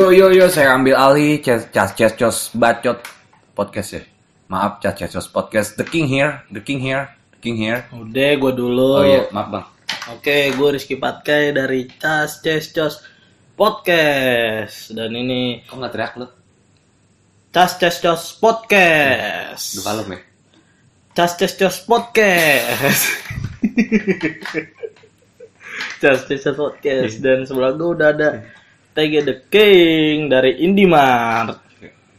Yo yo yo, saya ambil alih cas cas cas cos bacot podcast ya. Maaf cas cas cos podcast. The King here, The King here, The King here. Udah, gue dulu. Oh iya, maaf bang. Oke, gue Rizky Patkai dari Cas Ces Cos Podcast. Dan ini Kok nggak teriak lu? Cas Ces Cos Podcast. Lu kalem ya? Cas Ces Cos Podcast. Cas Ces Cos Podcast. Dan sebelah gue udah ada TG The King dari Indimart.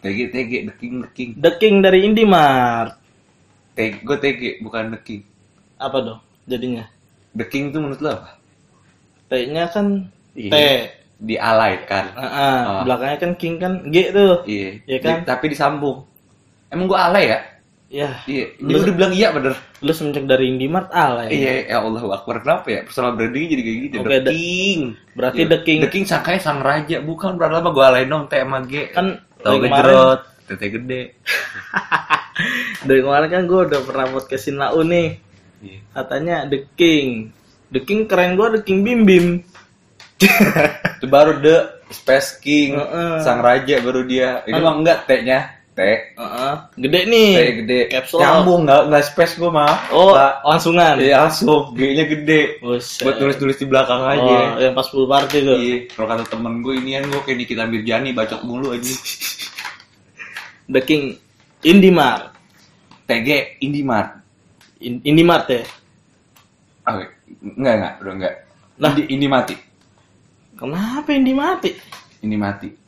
TG TG The King The King. The King dari Indimart. TG gue TG bukan The King. Apa dong jadinya? The King tuh menurut lo apa? T-nya kan T. Iya. Dialaikan. Ah, ah. Oh. belakangnya kan King kan G tuh. Iya. Iya kan? Tapi disambung. Emang gua alay ya? Ya, Iya. Lu- udah bilang iya bener. lu semenjak dari Indimart alay. Iya, ya Allah Akbar. Kenapa ya? Personal branding jadi kayak gitu. Oke, The The- King. Berarti Iya. The King The King sangkanya sang raja. Bukan berapa lama gua alain dong T sama G. kan Tahu gejrot, tete gede. dari kemarin kan gue udah pernah podcastin Lau nih. Iya. Katanya The King. The King keren gue The King Bim Bim. Itu baru The Space King, Heeh. sang raja baru dia. Ini Kan- mah enggak T-nya. T. Heeh. Gede nih. T gede. Caps lock. Nyambung enggak enggak space gua mah. Oh, Pak. langsungan. Iya, langsung G-nya gede. Buset. Buat tulis-tulis di belakang aja. Oh, yang pas full party tuh. Iya, kalau kata temen gue inian gue kayak Nikita Mirjani bacot mulu aja. The King Indimart. TG Indimart. In- Indimart ya. Oke, enggak enggak, udah enggak. Lah. Indi, Indi mati. Kenapa Indi mati? Indi mati.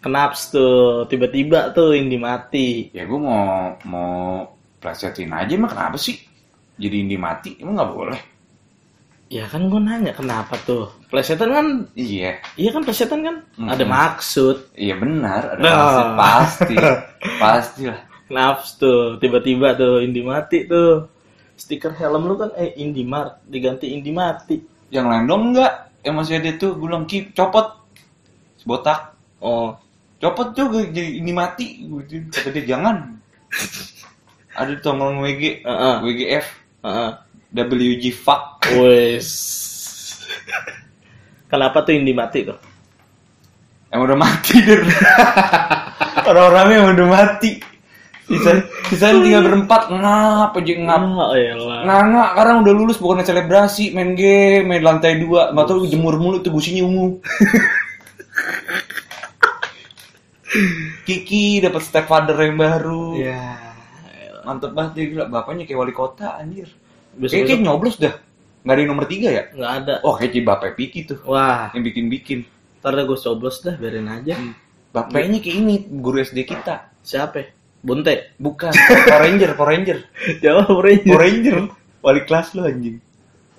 Kenapa tuh tiba-tiba tuh Indi mati? Ya gue mau mau plesetin aja emang kenapa sih? Jadi Indi mati emang nggak boleh? Ya kan gue nanya kenapa tuh? Plesetan kan Iya, Iya kan plesetan kan Mm-mm. ada maksud. iya benar. Ada Nah. maksud, pasti, pasti lah. Naps tuh tiba-tiba tuh Indi mati tuh. Stiker helm lu kan eh Indi Mart diganti Indi mati. Yang lain dong enggak? Yang masih ada tuh gue bilang Ki, copot botak Oh, copot juga jadi ini mati gitu. kata dia jangan ada tongkrong WG Heeh. WGF heeh. WG fuck Wes. Kenapa tuh Indi mati tuh? yang udah mati der orang-orangnya yang udah mati sisa tinggal berempat ngap aja ngap Oh, elah. nganga sekarang udah lulus bukannya selebrasi main game main lantai dua nggak tahu jemur mulu tuh gusinya ungu Kiki dapat stepfather yang baru Ya. mantep banget dia gila bapaknya kayak wali kota anjir Besok Kayaknya kayak nyoblos dah nggak ada yang nomor tiga ya nggak ada. oh kayak si bapak Piki tuh Wah, yang bikin bikin ntar gue coblos dah biarin aja. bapaknya kayak ini guru SD kita Siapa? Bunte. bukan Power Ranger Power Ranger Jawab Power Ranger wali kelas lu anjing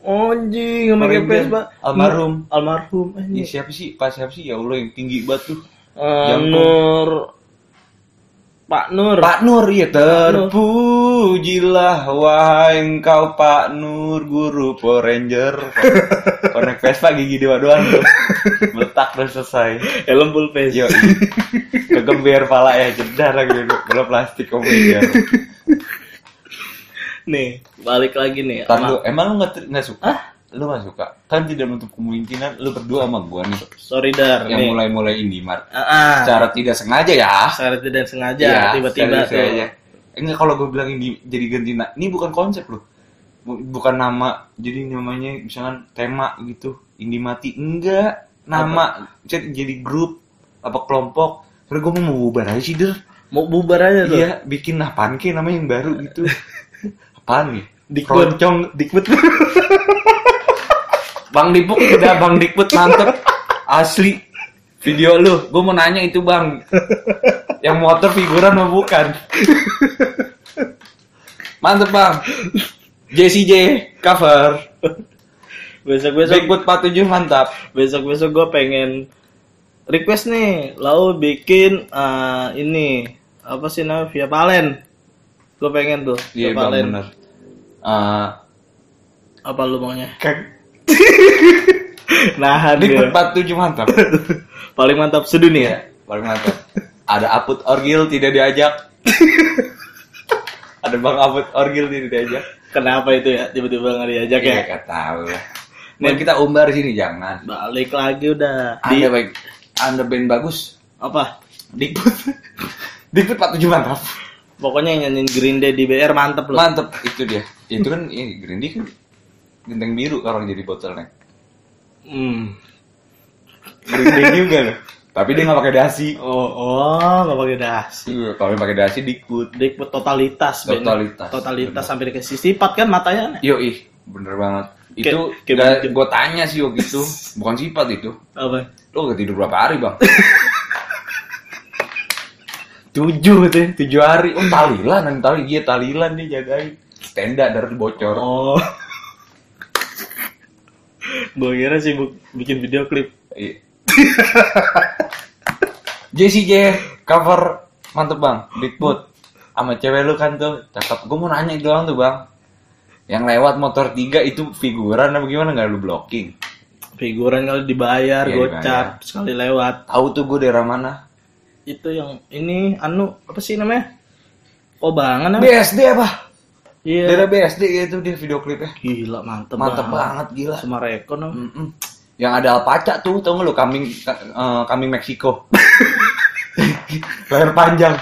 Anjing, sama Power kayak Ranger. Pak. Almarhum. Almarhum Ini anjing. siapa sih pas siapa sih ya Allah yang tinggi banget tuh Eh, Jangkung. Nur Pak Nur. Pak Nur ya terpujilah wahai engkau Pak Nur guru Power Ranger konek Vespa gigi dua doang tuh meletak dan selesai Helm full face. Yo, kegember pala ya jedar lagi bola plastik kegember. Nih, balik lagi nih. Lu, emang lu nggak suka? Hah? Lu nggak suka? Kan tidak menutup kemungkinan lu berdua sama gua nih Sorry Dar, yang nih. mulai-mulai Indimart. Ah, ah. Secara tidak sengaja ya. Secara tidak sengaja Iya, tiba-tiba tuh. sengaja. Enggak kalau gue bilang ini jadi ganti na- ini bukan konsep loh. Bu- Bukan nama, jadi namanya misalkan tema gitu, Indimati. Enggak, nama jadi, jadi grup apa kelompok. Terus gue mau bubar aja sih, Der. Mau bubar aja tuh. Iya, bikin apaan ke namanya yang baru gitu. apaan nih? Keroncong Dikbud. bang Dipuk udah Bang Dikbud mantep. Asli. Video lu, gue mau nanya itu Bang. Yang motor figuran apa bukan? Mantep Bang. JCJ cover. Besok-besok Dikbud 47 mantap. besok-besok gue pengen request nih, lalu bikin eh, ini apa sih namanya via Palen. Gue pengen tuh Iya via Bang Palen. bener. Eh, Apa lu maunya? Nahan Dikbud dia. 47 mantap. Paling mantap sedunia. Iya, paling mantap. Ada Aput Orgil tidak diajak. Ada Bang Aput Orgil tidak diajak. Kenapa itu ya? Tiba-tiba nggak diajak ya? Ya gak tahu. Dan kita umbar sini jangan. Balik lagi udah. Di Ada baik ada band bagus. Apa? Dikput. Dikput 47 mantap. Pokoknya yang nyanyiin Green Day di BR mantep loh. Mantep itu dia. Itu kan ini Green Day kan genteng biru kalau jadi bottleneck. Hmm. Day juga loh. Tapi dia nggak pakai dasi. Oh, oh, nggak pakai dasi. Iya, Kalau pakai dasi Dikput. Dikput totalitas. Totalitas. Totalitas sampai dikasih sifat kan matanya. Yo ih, bener banget. Itu gue tanya sih waktu itu, bukan sifat itu. Apa? Lo gak tidur berapa hari bang? tujuh gitu tujuh hari. Oh talilan, tali dia talilan dia jagain. Tenda dari bocor. Oh. Gue kira sih bu- bikin video klip. Iya. Jessie J cover mantep bang, Bigfoot sama cewek lu kan tuh cakep. Gue mau nanya doang tuh bang, yang lewat motor tiga itu figuran apa gimana nggak lu blocking? Figuran kali dibayar, Iya, gocap dibayar. sekali lewat. Tahu tuh gue daerah mana? Itu yang ini anu apa sih namanya? Kobangan apa? BSD apa? Iya. Daerah BSD gitu dia video klipnya. Gila mantep, Mantep banget gila. Sumarekon no. Mm-mm. Yang ada alpaca tuh, tau gak lu kambing eh, kambing Meksiko. leher panjang.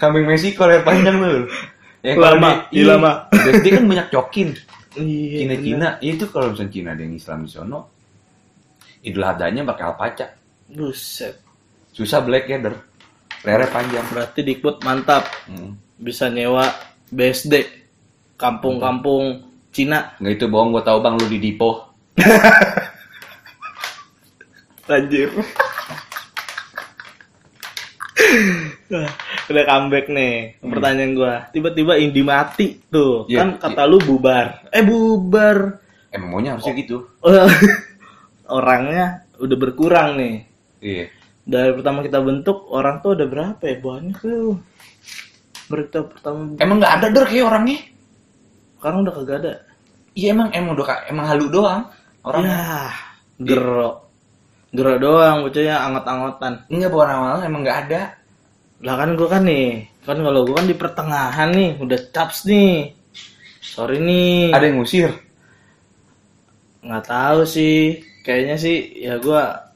Kambing Meksiko leher panjang tuh. Ya, Lama, di- iya, lama. BSD kan banyak cokin. Iya. Cina-Cina, itu kalau misalnya Cina ada yang Islam di sono, Idul Adhanya pakai alpaca. Buset. Susah black header. Lehernya panjang. Berarti Dikbud mantap. Hmm. Bisa nyewa BSD. Kampung-kampung Cina. Nggak itu bohong, gue tahu bang lu di Dipo. Anjir. Udah comeback nih. Pertanyaan gua. Tiba-tiba Indi mati tuh. Iya, kan kata lu bubar. Eh bubar. Emang maunya harusnya gitu. Orangnya udah berkurang nih. Iya. Dari pertama kita bentuk orang tuh udah berapa ya? Banyak tuh. Berita pertama Emang nggak ada der kayak orangnya? Sekarang udah kagak ada. Iya emang emang udah emang halu doang orang. Ya, gero. Gero doang bocahnya angot-angotan. Enggak bukan awalnya emang nggak ada. Lah kan gua kan nih, kan kalau gua kan di pertengahan nih, udah caps nih. Sorry nih. Ada yang ngusir. nggak tahu sih. Kayaknya sih ya gua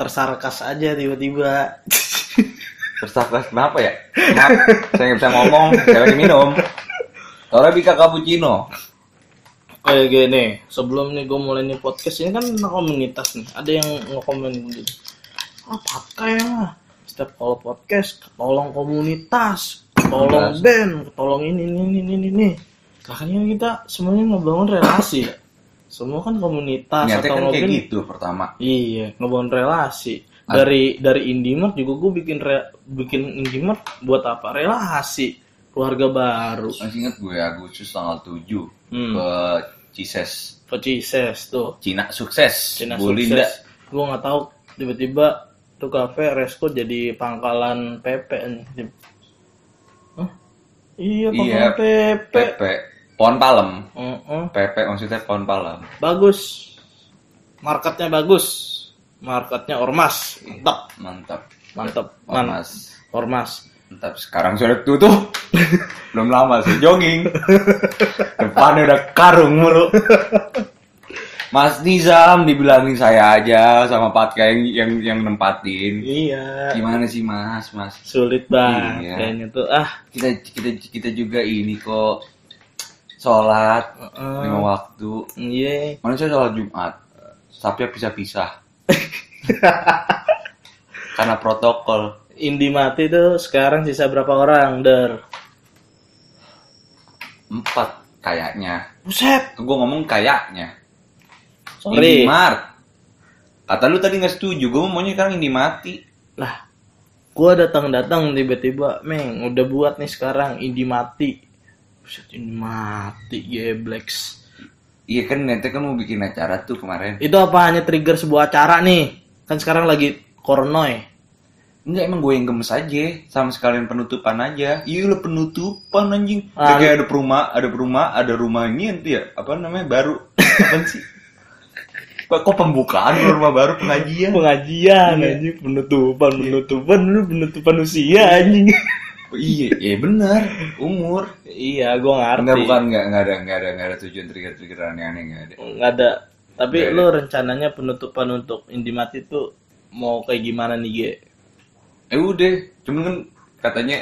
tersarkas aja tiba-tiba. Tersakas kenapa ya? Maaf, saya nggak bisa ngomong. Saya lagi minum. Torabika cappuccino. Kayak gini, sebelum nih gue mulai nih podcast ini kan komunitas nih. Ada yang nge-komen gitu. Ah, pakai lah. Setiap kalau podcast, tolong komunitas, tolong band, tolong ini, ini, ini, ini, ini. Makanya kita semuanya ngebangun relasi ya. Semua kan komunitas Niatnya atau kan kayak gitu pertama. Iya, ngebangun relasi. Dari dari Indimart juga gue bikin re- bikin Indimart buat apa? Relasi. Keluarga baru. Masih ingat gue Agustus tanggal 7 Hmm. ke Cises. Pecises tuh. Cina sukses. Cina Bu Linda. sukses. Gue nggak tahu tiba-tiba tuh kafe Resko jadi pangkalan PP nih. Hah? Iya pangkalan Iya, PP. PP. Pohon palem. Heeh. PP maksudnya pohon palem. Bagus. Marketnya bagus. Marketnya ormas. Mantap. Mantap. Mantap. Man- Mas. Ormas. Mantap. Sekarang sudah tutup. Belum lama sih jogging. Depannya udah karung mulu. Mas Nizam dibilangin saya aja sama Pat yang yang yang nempatin. Iya. Gimana sih Mas? Mas Sulit banget Iya. kayaknya tuh. Ah. kita kita kita juga ini kok sholat lima waktu. Iya. Manusia sholat Jumat, Sabtu pisah-pisah. Karena protokol. Indi mati tuh sekarang sisa berapa orang, Der? Empat kayaknya. Buset. Gue ngomong kayaknya. Sorry. Indimart. Kata lu tadi nggak setuju, gue maunya sekarang Indi mati. Lah, gua datang-datang tiba-tiba, Meng, udah buat nih sekarang Indi mati. Buset, Indi mati, Geblex. Iya kan nanti kan mau bikin acara tuh kemarin. Itu apa hanya trigger sebuah acara nih? Kan sekarang lagi koronoy. Enggak emang gue yang gemes aja sama sekalian penutupan aja. Iya lu penutupan anjing. Ah, Kayak ada perumah, ada perumah, ada rumah ini nanti ya. Apa namanya baru? Apa sih? Kok, kok pembukaan rumah baru pengajian? Pengajian Iya. anjing, penutupan, penutupan, lu penutupan usia anjing. Oh, iya, iya benar. Umur. iya, gua ngerti. Enggak bukan enggak enggak ada enggak ada enggak ada tujuan trigger trigger aneh-aneh enggak ada. Nggak ada. Tapi lu rencananya penutupan untuk Indi mati tuh mau kayak gimana nih Ge? Eh udah, cuman kan katanya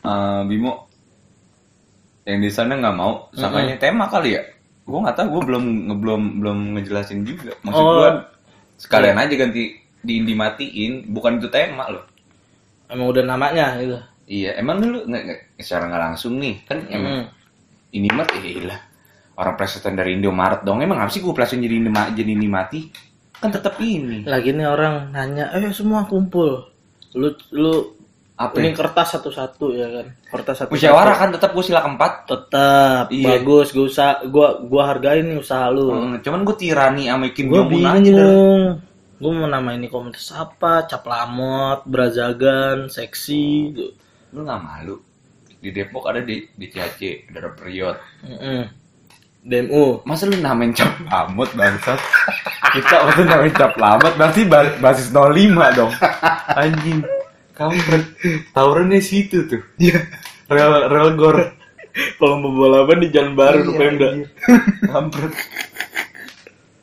eh, Bimo yang di sana nggak mau, sangkanya tema kali ya. Gue nggak tahu, gue belum nge- belum belum ngejelasin juga. Maksud Oh. gue sekalian aja ganti diindimatiin, bukan itu tema loh. Emang udah namanya gitu. Iya, emang dulu nggak secara nggak langsung nih kan emang Hmm. Indomaret eh lah orang presiden dari Indomaret dong emang apa sih gue presiden jadi jadi Indimati kan tetap ini Lagi nih orang nanya, eh semua kumpul. Lu lu apa ini ya? kertas satu-satu ya kan? Kertas satu. musyawarah kan tetap gue sila keempat Tetap Iya. bagus, gue usah gua gua hargain nih usaha lu. Hmm, cuman gue tirani sama Kim gue Jong Un aja dah. bingung gue mau namain ini komunitas apa cap lamot brazagan seksi gitu. lu nggak malu di Depok ada di di CAC ada period Mm-mm. DMU masa lu namain cap lamut bangsat kita waktu namain cap lamut berarti ba- basis 05 dong anjing kamu ber- tawurannya situ tuh Iya. rel rel gor kalau mau balapan di jalan baru Iya, Pemda anjir. Kampret.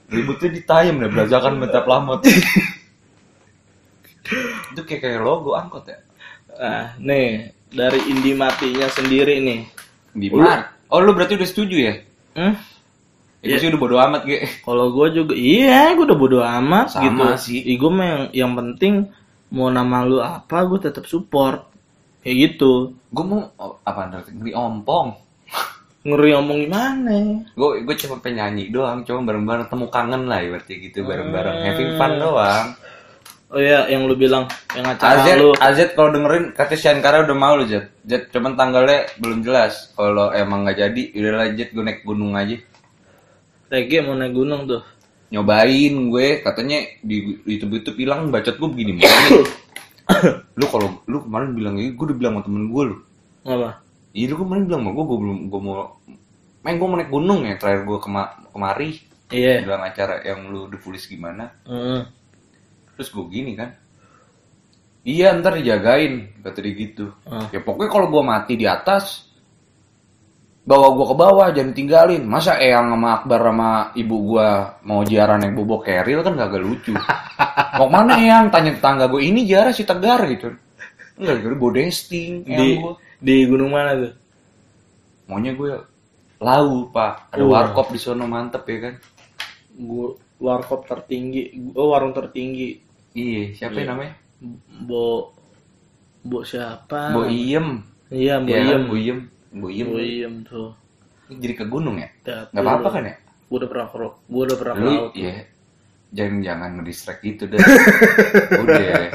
Ributnya di tayem deh, belajakan metap lamot. itu kayak kayak logo angkot ya. nah nih dari Indi matinya sendiri nih Di Mart. Oh, lu berarti udah setuju ya? Hmm? Ya, gue sih udah bodo amat, Ge. kalau gue juga iya gue udah bodo amat Sama gitu sih. Ih, gue mah yang yang penting mau nama lu apa gue tetap support kayak gitu Gue mau oh, apa ngeri ompong. ngeri ngomong gimana Gue gue cuma pengen nyanyi doang, cuma bareng-bareng temu kangen lah ibaratnya gitu bareng-bareng Hmm. having fun doang. Oh iya yang lu bilang yang acara AZ, lu AZ kalau dengerin katanya Shankara udah mau lu Jet. Jet cuman tanggalnya belum jelas. Kalau emang nggak jadi, udah Jet gue naik gunung aja. Rege mau naik gunung tuh nyobain gue katanya di YouTube YouTube bilang bacot gue begini lu kalau lu kemarin bilang ini gue udah bilang sama temen gue lu apa iya lu kemarin bilang sama gue gue belum gue mau main gue mau naik gunung ya terakhir gue kema kemari iya bilang acara yang lu ditulis gimana Heeh. Terus gue gini kan. Iya ntar dijagain kata dia gitu. Ah. ya pokoknya kalau gue mati di atas bawa gue ke bawah jangan tinggalin masa eyang sama Akbar sama ibu gue mau ziarah naik bobok keril kan kagak lucu. Mau mana eyang? Tanya tetangga gue ini ziarah si tegar gitu. Enggak gue bodesting di gue di gunung mana tuh? Maunya gue lau pak. Ada Wah. warkop di sono mantep ya kan. Gua warkop tertinggi oh warung tertinggi. Iya siapa Iya. yang namanya? Bo bo siapa? Bo Iem. Iya bo Iya kan, iem. Bo Iem. Bo Iem. Bo iem tuh. Jadi ke gunung ya? Nggak apa-apa lu. kan ya? Gua udah pernah ke gua udah pernah ke laut ya jangan jangan ngedistract gitu deh. Udah.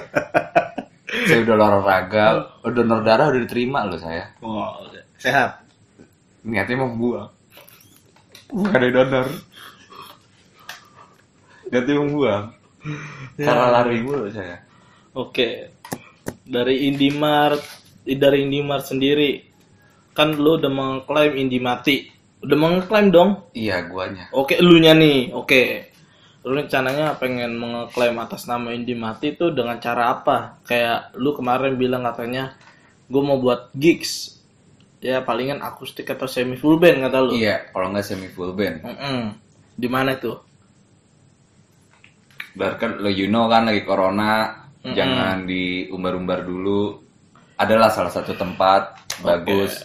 Saya udah olahraga udah donor darah udah diterima loh saya. Udah. sehat. Niatnya mau buang. Bukan ada donor niatnya mau buang karena lari mulu saya Oke. Dari Indimart dari Indimart sendiri kan lu udah mengklaim Indimati. Udah mengklaim dong. iya guanya Oke, elunya nih. Oke. Lu rencananya pengen mengeklaim atas nama Indimati itu dengan cara apa? Kayak lu kemarin bilang katanya gue mau buat gigs. Ya palingan akustik atau semi full band kata lu. iya kalau nggak semi full band Mm-mm. Di mana tuh? Bahkan lo you know kan lagi corona Mm-mm. jangan diumbar-umbar dulu adalah salah satu tempat bagus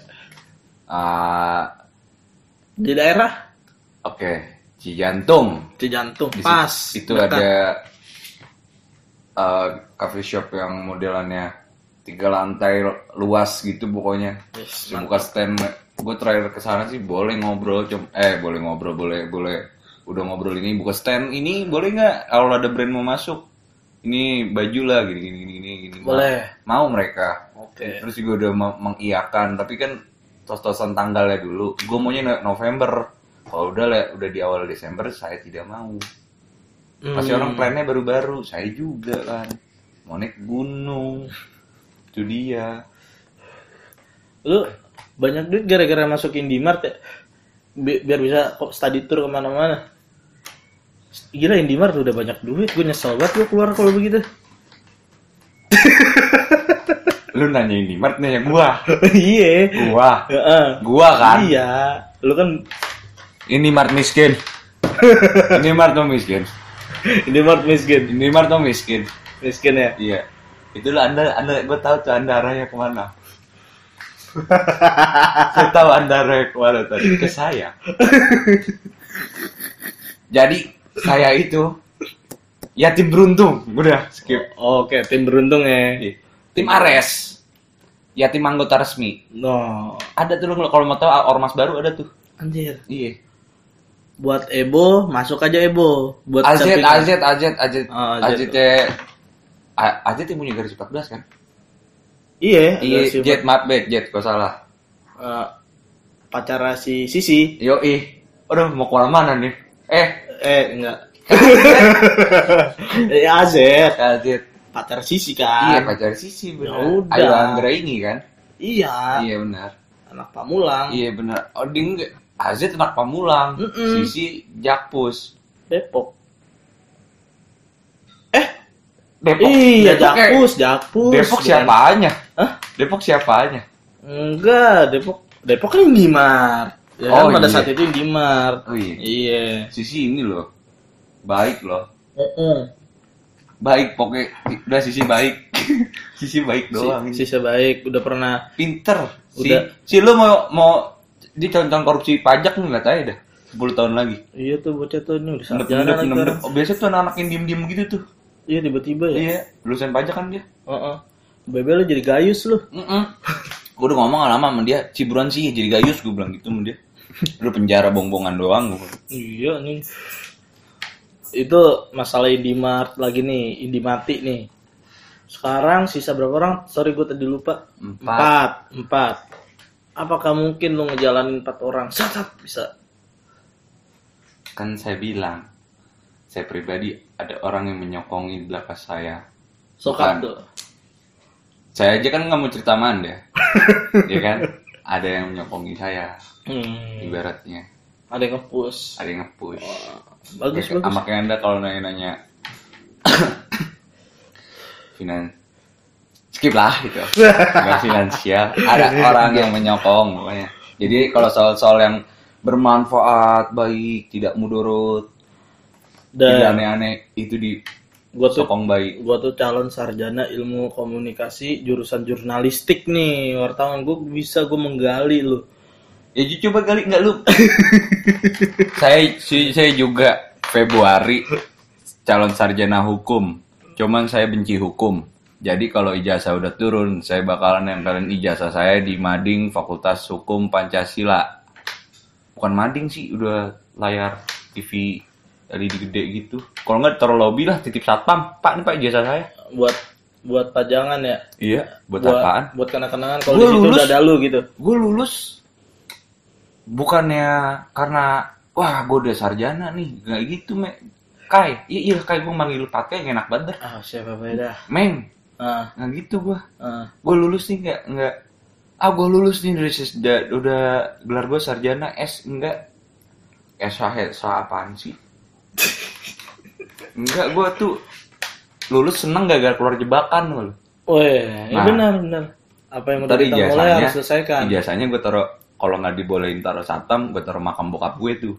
Ah, Di daerah oke Cijantung Cijantung. Di situ- Pas. itu dekat. ada uh, coffee shop yang modelannya tiga lantai luas gitu pokoknya Yes, buka stand gue terakhir ke sana sih boleh ngobrol cum eh boleh ngobrol boleh boleh udah ngobrol ini buka stand ini boleh nggak kalau ada brand mau masuk ini baju lah gini gini gini gini, gini Boleh. mau mereka Oke. terus juga udah me- mengiyakan tapi kan tos-tosan tanggalnya dulu gue maunya no- November kalau udah lah udah di awal Desember saya tidak mau pasti Hmm. orang plannya baru-baru saya juga kan mau naik gunung itu dia Lu banyak duit gara-gara masuk Indimart ya? Bi- biar bisa kok study tour ke mana-mana. Gila Indimart udah banyak duit, gue nyesel banget gue keluar kalau begitu. lu nanya ini Mart nanya gua Iya. gua gua kan Iya. Lu kan ini Mart miskin ini Mart tuh miskin Indomart miskin. Indomart tuh miskin. Miskin ya. Iya. Itulah anda, anda, gue tahu tuh anda arahnya ke mana. saya tahu anda arahnya ke mana tadi ke saya. Jadi saya itu yatim beruntung. Udah skip. Oke, tim beruntung ya. Iya. Tim Ares. Yatim anggota resmi. No. Ada tuh lu kalau mau tahu ormas baru ada tuh. Anjir. Iya. Buat Ebo, masuk aja Ebo. Buat AZ, sampingan. AZ, AZ, AZ, Oh, AZ. AZ, A- AZ yang punya garis 14 kan? Iya, Iya, Jet, maaf bet, Jet, kau salah. eh, pacara si Sisi. Yo ih, aduh mau ke mana nih? Eh, Eh, enggak. Eh, AZ. AZ. Pacar Sisi Iya, kan. pacar Sisi benar. Ya udah. Ayo Anggra ini kan? Iya. Iya benar. Anak Pamulang. Iya benar. Oh, dia enggak. AZ anak Pamulang. Mm-mm. Sisi Jakpus. Depok. Depok. Iya, Depok, eh, Jakpus, Jakpus. Depok siapanya? Hah? Depok siapanya? Enggak, Depok. Depok kan Indimart. Ya Oh, kan pada iya. saat itu Indimart. Oh iya. Iya. Sisi ini loh. Baik loh. Heeh. Baik pokoknya udah sisi baik. sisi baik doang. Si, sisa baik udah pernah pinter si Udah. si lu mau mau dicontoh korupsi pajak nih lihat aja dah 10 tahun lagi iya tuh bocah tuh ini udah sarjana sekarang. oh, biasa tuh anak-anak yang diem-diem gitu tuh Iya tiba-tiba ya. iya lulusan pajak kan dia Heeh. Bebe lu jadi gayus lu. gue udah ngomong lama sama dia ciburan sih jadi gayus gue bilang gitu sama dia lu penjara bongbongan doang bilang. Iya nih. Itu masalah Indimart lagi nih, Indimati nih. Sekarang sisa berapa orang? Sorry gue tadi lupa. Empat. Empat. Empat. Apakah mungkin lu ngejalanin empat orang? Sat, sat, bisa. kan saya bilang saya pribadi ada orang yang menyokongi di belakang saya Sokap tuh. Saya aja kan nggak mau cerita sama anda. Ya kan? Ada yang menyokongi saya Hmm. ibaratnya. Ada yang nge-push. ada yang nge-push. Bagus, Ya, bagus. sama kayak anda kalau nanya-nanya. Finan skip lah gitu. Nggak finansial. Ada orang yang menyokong pokoknya. Jadi kalau soal-soal yang bermanfaat baik tidak mudorot tidak Dan aneh-aneh itu di gue tuh sokong baik gua tuh calon sarjana ilmu komunikasi jurusan jurnalistik nih wartawan. Gue bisa gue menggali lu. Ya coba kali nggak lu? Saya saya juga Februari calon sarjana hukum. Cuman saya benci hukum. Jadi kalau ijazah udah turun saya bakalan nempelin ijazah saya di Mading Fakultas Hukum Pancasila. Bukan Mading sih udah layar TV tadi gede gitu. Kalau nggak taruh lobby lah titip satpam. Pak ini pak ijazah saya. Buat buat pajangan ya? Iya buat, apaan? buat kenang-kenangan. Kalau di situ lulus. udah ada lu gitu. Gue lulus. Bukannya karena wah gue udah sarjana nih. Nggak gitu me kai iya iya kai gue manggil pakai enak banget ah siapa beda? Meng. Ah. Nggak gitu gue ah. Gue lulus nih nggak nggak. Ah gue lulus nih dari da- udah gelar gue sarjana S enggak S S apaan sih enggak gue tuh lulus seneng gak gara keluar jebakan gue oh iya ya Nah. benar benar apa yang Tadi kita mulai harus selesaikan ijazahnya gue taruh kalau nggak dibolehin taruh satam, gue taruh makam bokap gue tuh.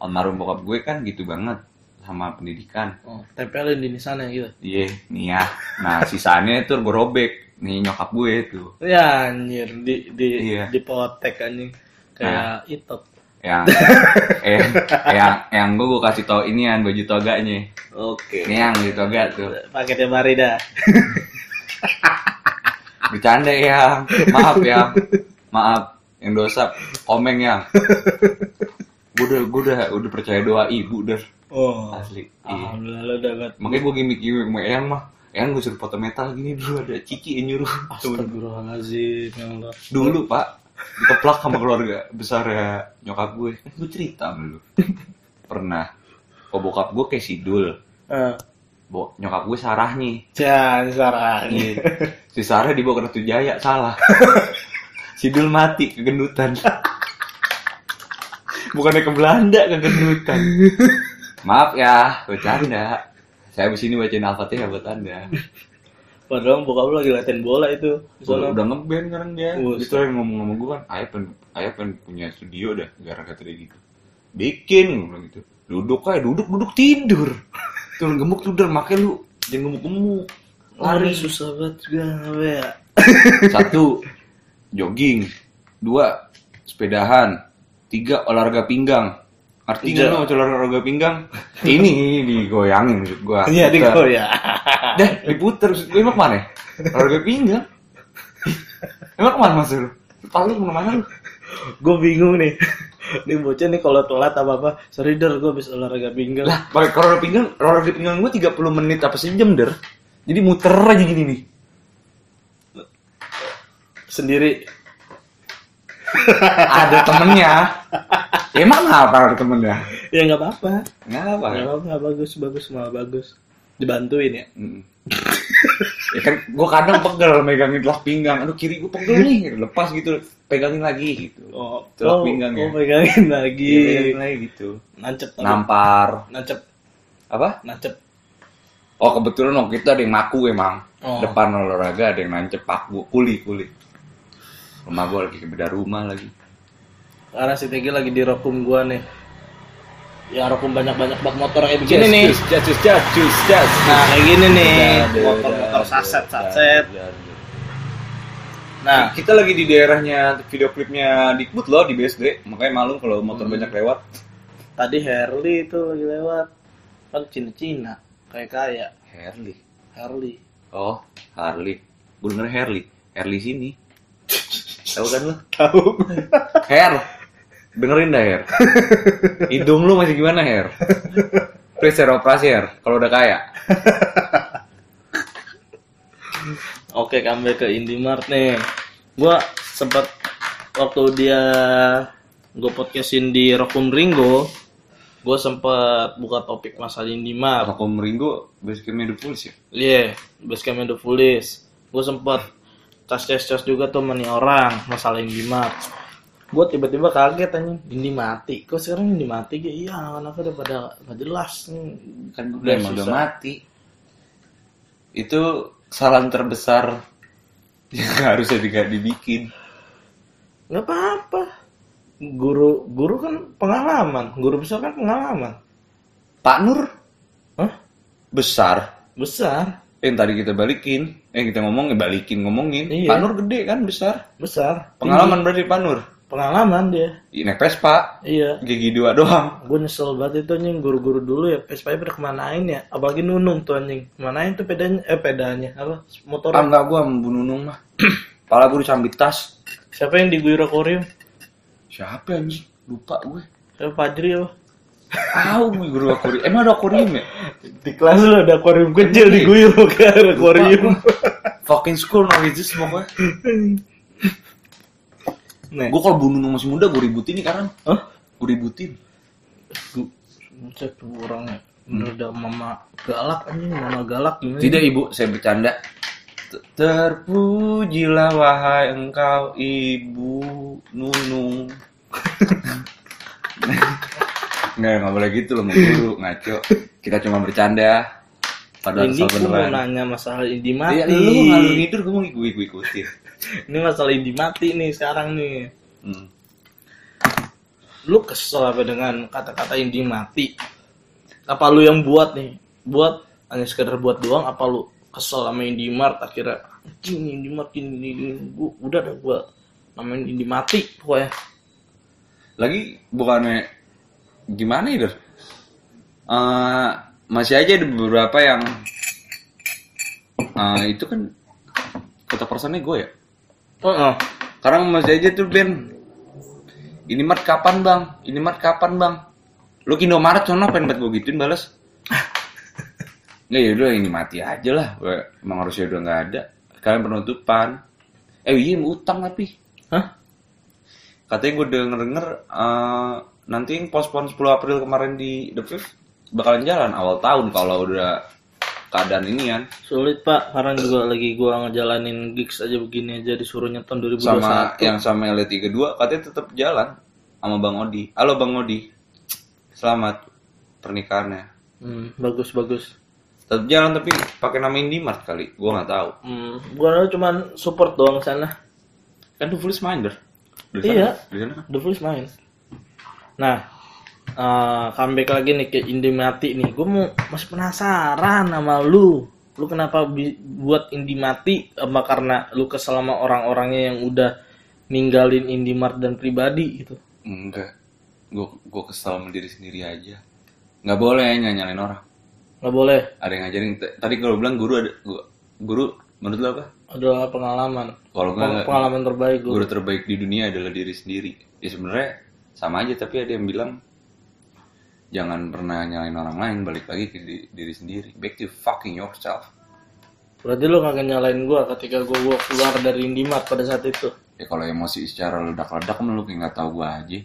Almarhum bokap gue kan gitu banget sama pendidikan. oh, tempelin di sana gitu Iya, nih ya. Nah sisanya itu gue robek nih nyokap gue tuh. ya anjir di di Iya. dipotek anjing kayak itu Yang eh yang yang gue gue kasih tau inian baju toganya. oke Ini yang baju toga tuh. paketnya Barida Bercanda ya. Maaf ya. Maaf. Yang dosa komeng ya. Gue udah gue udah udah percaya doa ibu udah oh asli. Alhamdulillah lu dapat Makanya gue gimmick gimmick sama Eyang mah. Eyang gue suruh foto metal gini dulu ada Cici yang nyuruh. Astagfirullahaladzim ya Allah. Dulu pak dikeplak sama keluarga besar ya nyokap gue. Kan gue cerita sama lu. Pernah. Kok bokap gue kayak sidul. Eh, Bo nyokap gue Sarah nih. jangan sarang. Iya. Si Sarah dibawa ke Ratu Jaya salah. Sidul mati kegendutan. Bukannya ke Belanda kegendutan. Maaf ya, bercanda. Saya abis ini bacain Al-Fatihah buat anda. Padahal bokap lu lagi latihan bola itu. Udah, udah ngeband sekarang dia. Oh, itu yang ngomong sama gue kan, ayah pengen, ayah pengen punya studio dah, gara kata dia gitu. Bikin, gue gitu. Duduk aja, duduk, duduk tidur. turun gemuk tuh der makanya lu jangan gemuk-gemuk lari susah banget juga ya satu jogging dua sepedahan tiga olahraga pinggang arti nggak Iya. mau olahraga pinggang? Ini digoyangin maksud gua. Iya di Puter. ya dah diputer. Maksud gua emang ke mana? Olahraga pinggang? Emang ke mana maksud lu? Paling ke mana lu? Gue bingung nih. Nih bocah nih kalau telat apa apa sorry der gue habis olahraga pinggang. Lah pakai olahraga pinggang olahraga pinggang gua 30 menit apa sejam der? Jadi muter aja gini nih. Sendiri. Ada temennya emang apa ada temennya? Ya nggak apa-apa. Nggak apa nggak apa-apa nggak bagus bagus malah bagus. Dibantuin ya? Mm. ya kan gue kadang pegel megangin telak pinggang. Aduh kiri gue pegel nih. Lepas gitu pegangin lagi gitu. Oh Telak oh, pinggang ya. oh, pegangin lagi. Iya, pegangin lagi gitu. Nancep tapi. nampar. Nancep. Apa? Nancep. Oh kebetulan waktu itu ada yang ngaku emang. Oh. depan olahraga ada yang nancep paku kuli kuli. Rumah gue lagi beda rumah lagi karena si Tegi lagi di rokum gua nih. Yang rokum banyak-banyak bak motor kayak begini nih. Jus jus jus jus jus nah kayak gini nih. Motor-motor saset saset. nah. Kita lagi di daerahnya video klipnya Dikbud loh di BSD makanya malu kalau motor Hmm. banyak lewat. Tadi Harley itu lagi lewat. Kan Cina-Cina kayak kaya Harley Harley Oh, Harley. Gue denger Harley. Harley sini. Tahu kan lu? tahu. Her. Dengerin dah Her. Hidung lu masih gimana Her? Please Her, operasi Her. Kalau udah kaya. Oke, kembali ke Indimart nih. Gua sempat waktu dia gue podcastin di Rokum Ringo, gue sempat buka topik masalah Indimart. Kalau Ringo, basicnya udah pulis ya? Iya, basecamp the Police. Gue sempat cas-cas juga tuh meni orang masalah Indimart. Gue tiba-tiba kaget anjing, Indi mati. Kok sekarang Indi mati? Ya, iya, anak-anak udah pada nggak jelas. Kan gue Udah emang udah mati. Itu kesalahan terbesar yang harusnya tidak dibikin. nggak apa-apa. Guru guru kan pengalaman, guru besar kan pengalaman. Pak Nur Hah? besar. Besar, Eh, yang tadi kita balikin. Eh, kita ngomongin, balikin, ngomongin. Iya. Pak Nur gede kan, besar. besar. Pengalaman berarti Pak Nur. Pengalaman dia. Ih, Naik Vespa, Iya. gigi dua doang. Gue nyesel banget itu anjing guru-guru dulu ya. Vespa pada kemanain ya? Apalagi Nunung tuh anjing. Kemanain tuh pedanya? Eh pedanya apa? Motor. Ah enggak gua sama Bu Nunung mah. Pala gua dicambit tas. Siapa yang diguyur akuarium? Siapa anjing? Lupa gue. Siapa Fajri apa? Tahu gue guru akuarium. Emang ada akuarium ya? Di kelas lu ada akuarium kecil Iya. diguyur ke akuarium. Fucking school no this pokoknya. Nih. Gue kalau Bu Nunung masih muda gue ributin nih sekarang. Hah? Gue ributin. Gu- Cek tuh orangnya. Bener udah mama galak anjing, mama galak gimana? Tidak ibu, saya bercanda. Terpujilah wahai engkau ibu Nunung. Nggak, nggak boleh gitu loh, mau ngaco. Kita cuma bercanda. Padahal Ini gue mau nanya masalah Indi mati. Iya, lu ngalur ngidur gue mau gue gue ikutin. Ini masalah Indi mati nih sekarang nih. Hmm. Lu kesel apa dengan kata-kata Indi mati? Apa lu yang buat nih? Buat hanya sekedar buat doang apa lu kesel sama Indimart akhirnya anjing Indimart ini, ini. Gua, udah dah gua namain Indi mati pokoknya. Lagi bukannya gimana ya, Der? Masih aja ada beberapa yang eh, itu kan kota persannya gue ya. Heeh. Sekarang masih aja tuh Ben. Ini mart kapan bang? Ini mart kapan bang? Lu Kino Maret sono pengen banget gue gituin balas. Nggak ya udah ini mati aja lah. Emang harusnya udah nggak ada. Kalian penutupan. Eh iya utang tapi. Hah? Katanya gue denger-denger eh, nanti yang pospon 10 April kemarin di The Fifth bakalan jalan awal tahun kalau udah keadaan ini kan Sulit pak, karena juga lagi gua ngejalanin gigs aja begini aja disuruh nyeton 2021. sama yang sama L32 katanya tetap jalan sama Bang Odi. Halo Bang Odi. Selamat pernikahannya. Hmm, bagus bagus. Tetap jalan tapi pakai nama Indimart kali. Gua nggak tahu. Hmm, gua cuman support doang sana. Kan tuh full minder. Di Iya. Di sana. The. Nah, eh, comeback lagi nih ke Indimati nih. Gue mau masih penasaran sama lu. Lu kenapa bi- buat Indimati? Apa karena lu kesel sama orang-orangnya yang udah ninggalin Indimart dan pribadi gitu? Enggak. Gue gue kesel sama diri sendiri aja. Nggak boleh nyanyalin orang. Nggak boleh. Ada yang ngajarin. Tadi kalau bilang guru ada guru menurut lo apa? Adalah pengalaman. Kalau nggak Pengalaman terbaik gue. guru terbaik di dunia adalah diri sendiri. Ya sebenarnya sama aja tapi ada yang bilang jangan pernah nyalain orang lain balik lagi ke di- diri sendiri. Back to fucking yourself. Berarti lu nggak nyalain gue ketika gue keluar dari Indimart pada saat itu. Ya kalau emosi secara ledak-ledak mah lu kayak nggak tahu gua aja.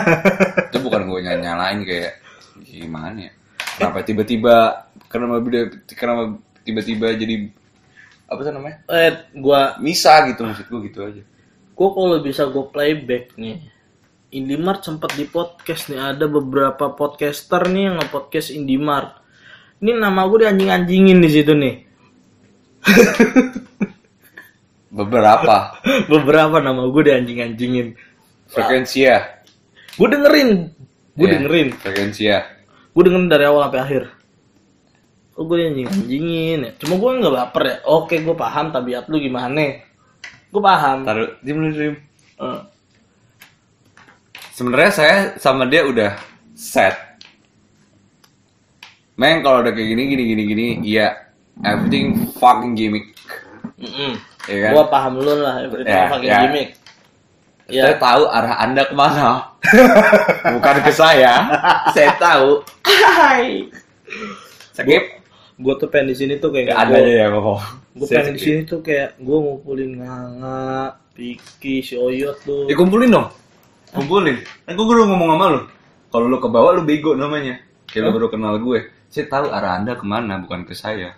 itu bukan gue nyalain kayak gimana ya? Kenapa tiba-tiba kenapa kenapa tiba-tiba jadi apa sih namanya? Eh, gue Misa gitu maksud gue gitu aja. gue kalau bisa gue playback nih Indimart sempat di podcast nih ada beberapa podcaster nih yang nge-podcast Indimart. Ini nama gue dianjing-anjingin di situ nih. Beberapa? Beberapa nama gue dianjing-anjingin. Frekuensia. gue dengerin. Gue Ya, dengerin. Frekuensia. gue dengerin dari awal sampai akhir. Oh gue dianjing-anjingin ya. Cuma gue nggak baper ya. Oke gue paham tabiat lu gimana. Gue paham. Taruh diem dulu, diem. Sebenarnya saya sama dia udah set. Meng kalau udah kayak gini gini gini gini, iya everything fucking gimmick. Ya kan? gue paham lu lah everything Ya, pakai ya. gimmick Saya ya tahu arah anda ke mana, bukan ke saya. saya tahu. Hai. Skip. gue tuh pengen di sini tuh kayak Gak ada aja ya ngomong. gue Saya pengen di sini tuh kayak gue ngumpulin nganga Piki si Oyot tuh Ya kumpulin dong. Kumpulin. Kan gue udah ngomong sama lu. Kalau lu ke bawah lu bego namanya. Kayak lu baru kenal gue. Saya tahu arah anda ke mana, bukan ke saya.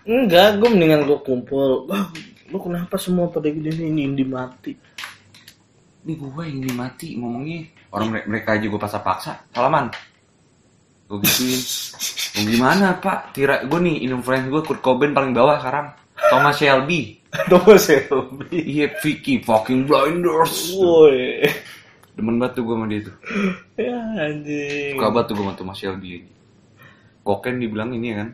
enggak gue mendingan gue kumpul wah lu kenapa semua pada gini ini Indi mati Ini gue yang ini mati ngomongnya. Orang mere- mereka aja gue paksa-paksa. Salaman. Gue gituin. Mau gimana pak? Tira gue nih influence gue Kurt Cobain paling bawah sekarang. Thomas Shelby. Thomas Shelby Iya Vicky fucking blinders. woi Demen banget tuh gue sama dia tuh. ya anjing Suka banget tuh gue sama Thomas Shelby. Koken dibilang ini kan.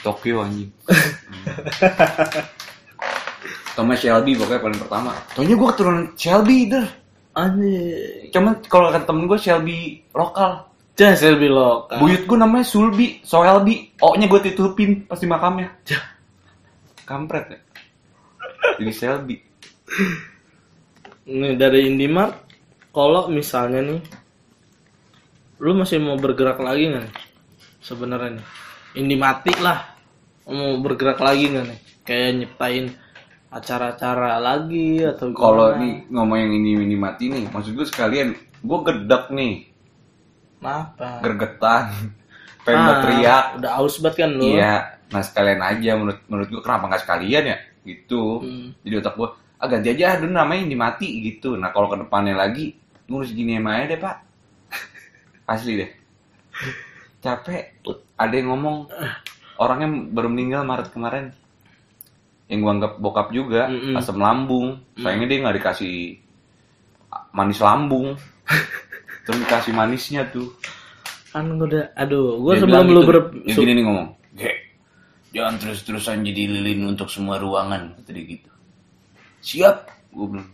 Tokyo anjing. Thomas Shelby pokoknya paling pertama. Taunya gue keturunan Shelby dah. anjing Cuman kalau kata temen gue Shelby lokal. Jangan Shelby lo Buyut gue namanya Sulbi, Soelbi. O-nya gue tutupin pas di makamnya. Kampret ya. Jadi Shelby. nih dari Indimart kalau misalnya nih lu masih mau bergerak lagi nggak nih sebenarnya nih lah mau bergerak lagi nggak nih kayak nyiptain acara-acara lagi atau Kalau nih ngomong yang ini ini mati nih, maksud gue sekalian gue gedek nih, Kenapa? gergetan, pengen Ah, berteriak. Udah aus banget kan lu? Iya, nah sekalian aja menurut menurut gue kenapa nggak sekalian ya gitu. Hmm. Jadi otak gue, ah ganti aja dulu namanya ini mati gitu. Nah kalau ke depannya lagi ngurus gini sama aja deh pak. Asli deh. Capek. Ada yang ngomong orangnya baru meninggal Maret kemarin. Yang gua anggap bokap juga, Mm-mm. asam lambung. Sayangnya dia nggak dikasih manis lambung. Terus dikasih manisnya tuh. Kan udah, aduh, gue Dia sebelum lu gitu, ber... ya gini nih ngomong jangan terus-terusan jadi lilin untuk semua ruangan kata dia gitu siap gue bilang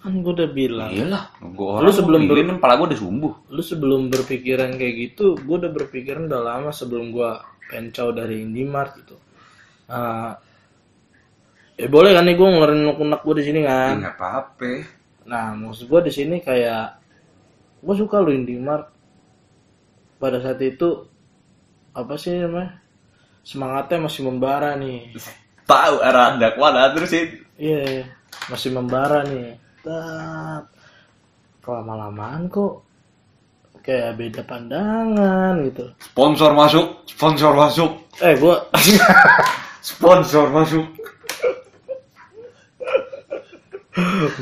kan gue udah bilang, iyalah gue Lu orang sebelum lilin kepala gue udah sumbuh lu sebelum berpikiran kayak gitu, gue udah berpikiran udah lama sebelum gue pencau dari Indimart gitu. Ah, ya boleh kan nih gue ngeluarin unek gue di sini kan. nggak apa-apa Nah, maksud gue di sini kayak gue suka lu Indimart. Pada saat itu apa sih namanya? Semangatnya masih membara nih. tahu arah anda ke mana terusin Iya, masih membara nih. Tat. Kelama-lamaan kok kayak beda pandangan gitu. sponsor masuk sponsor masuk Eh, gua sponsor masuk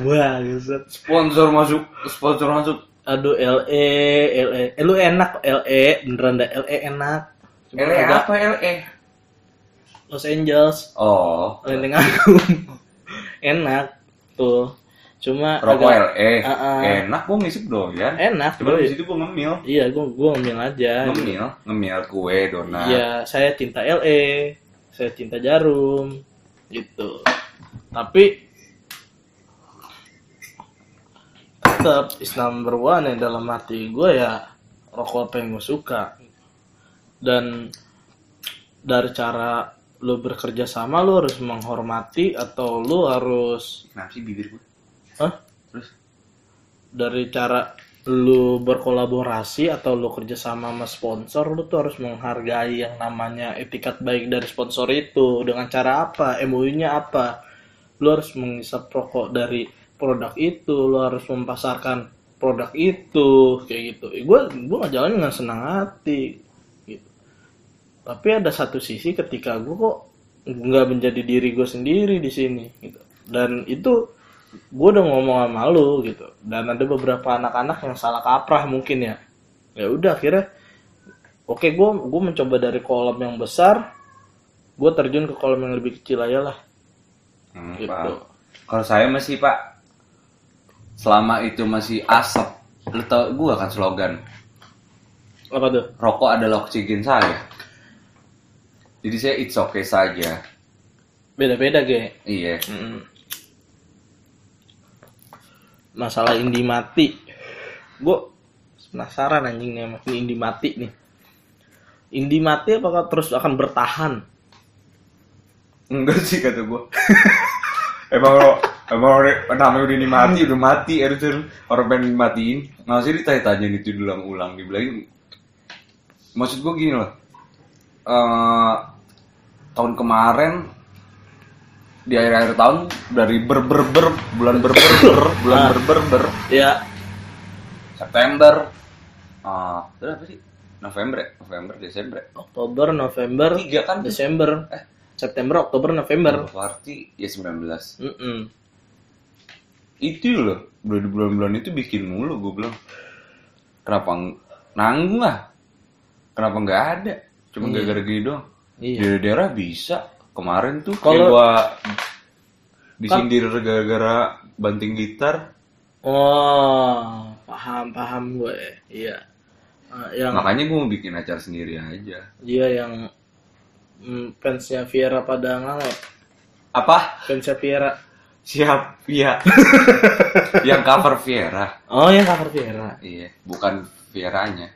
wah, gitu. sponsor masuk sponsor masuk Aduh, LE, LE. Eh, lu enak LE, beneran dah LE enak. Cuma LE agak apa LE Los Angeles, oh Lenteng Agung. enak tuh. cuma Rokok agak- LE. Ah, ah. Enak gua ngisep doyan. enak Cuma di situ gua ngemil. iya gue gue ngemil aja Ngemil, ngemil kue, donat. Iya, saya cinta LE, saya cinta jarum, gitu. Tapi tetap is number one ya dalam hati gue ya rokok apa yang gue suka. Dan dari cara lu bekerja sama lu harus menghormati atau lu harus Kenapa sih bibir gua? Hah? Terus? dari cara lu berkolaborasi atau lu kerjasama sama sponsor lu tuh harus menghargai yang namanya etikat baik dari sponsor itu dengan cara apa MOU-nya apa lu harus mengisap rokok dari produk itu lu harus mempasarkan produk itu kayak gitu gue gue ngejalan dengan senang hati tapi ada satu sisi ketika gue kok nggak menjadi diri gue sendiri di sini gitu. Dan itu gue udah ngomong sama lu gitu. Dan ada beberapa anak-anak yang salah kaprah mungkin ya. Ya udah akhirnya oke gue gue mencoba dari kolam yang besar gue terjun ke kolam yang lebih kecil aja lah. Hmm, gitu. Pak. Kalau saya masih Pak, selama itu masih asap, lu tau gua kan slogan, apa tuh? Rokok adalah oksigen saya. Jadi saya it's okay saja. beda-beda ge Iya. Mm. masalah indi mati gue penasaran anjing nih sama indi mati nih indi mati apakah terus akan bertahan Enggak sih kata gua. emang lo, emang orang- namanya udah ini mati, udah mati, harus orang pengen dimatiin. Nggak sih ditanya-tanya gitu diulang-ulang, dibilangin. Maksud gua gini loh. Eh tahun kemarin di akhir-akhir tahun dari ber ber ber bulan ber ber ber bulan Ah. ber ber ber ya September ah berapa sih November ya? November Desember ya? Oktober November tiga kan Desember Eh. September Oktober November berarti ya 19 Mm-mm. itu loh bulan bulan-bulan itu bikin mulu gue bilang kenapa ng- nanggung ah kenapa nggak ada cuma Iya. gara-gara gini doang. Iya. Di daerah bisa. Kemarin tuh Kalau- gua disindir gara-gara banting gitar. Oh paham paham gue iya. Eh, yang makanya gue mau bikin acara sendiri aja. Dia yang mm, fansnya Viera pada ngalep apa? Fansnya Viera. Siap iya. Yang cover Viera. Oh yang cover Viera. Iya bukan Vieranya.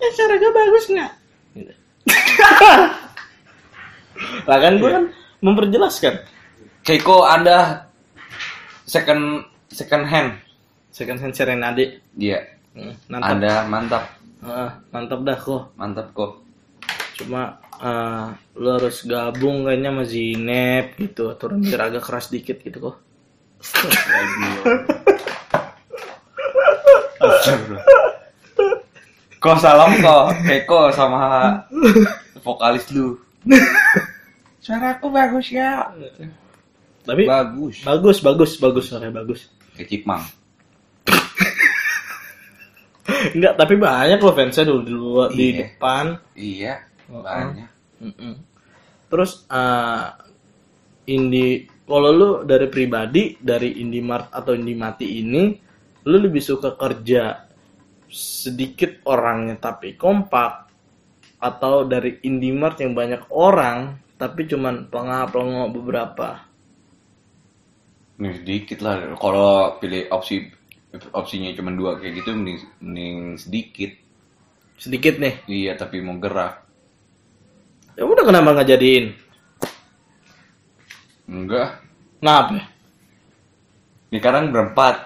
Eh cara gue bagus nggak? gitu. lah kan gue kan memperjelaskan. Keiko anda second second hand. Second hand Serenade iya. Hmm, mantap. Anda mantap. Ah, mantap dah kok. Mantap kok. Cuma eh, lu harus gabung kayaknya sama Zineb gitu. Aturan biar agak keras dikit gitu kok Kok salam kok. Keiko sama vokalis lu. Suaraku bagus ya. Tapi Bagus. Bagus bagus bagus suaranya bagus. Kayak Cipmang enggak tapi banyak loh fansnya dulu di luar di Iya. depan. Iya Oh, Banyak. Mm-mm. terus eh Indi kalau lu dari pribadi dari Indimart atau Indimati ini lu lebih suka kerja sedikit orangnya tapi kompak atau dari Indimart yang banyak orang tapi cuman pelengah-pelengok beberapa. Nih sedikit lah. Kalau pilih opsi Opsinya cuma dua kayak gitu Mending, mending sedikit. Sedikit nih? Iya tapi mau gerak ya udah kenapa nggak jadiin? Enggak. Kenapa? Ini sekarang berempat.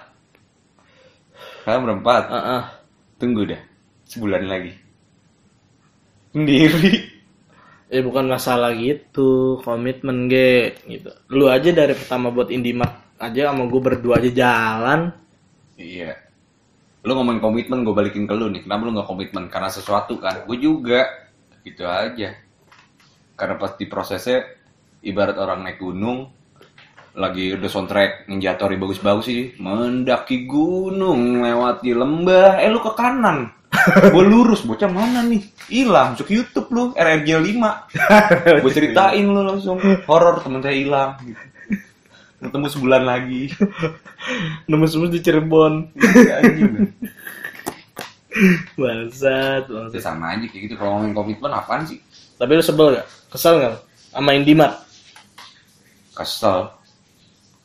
Sekarang berempat. Heeh. Tunggu dah Sebulan lagi Sendiri Eh bukan masalah gitu, komitmen ge gitu. Lu aja dari pertama buat Indimart aja sama gue berdua aja jalan. Iya. Lu ngomongin komitmen, gue balikin ke lu nih. Kenapa lu nggak komitmen? Karena sesuatu kan. Gue juga. Gitu aja. Karena pasti prosesnya ibarat orang naik gunung, lagi udah soundtrack Ninja Tori bagus-bagus sih. Mendaki gunung, lewati lembah, eh lu ke kanan. gue lurus, bocah mana nih? Hilang, masuk YouTube lu, RRG 5. gue ceritain lu langsung, horor temen saya hilang. Gitu. ketemu sebulan lagi Nembus-nembus di Cirebon. Iya, anjing. Bangsat, Ya bangsat. sama aja kayak gitu kalau ngomongin komitmen apaan sih Tapi lu sebel gak? Kesel gak? Sama Indimart? kesel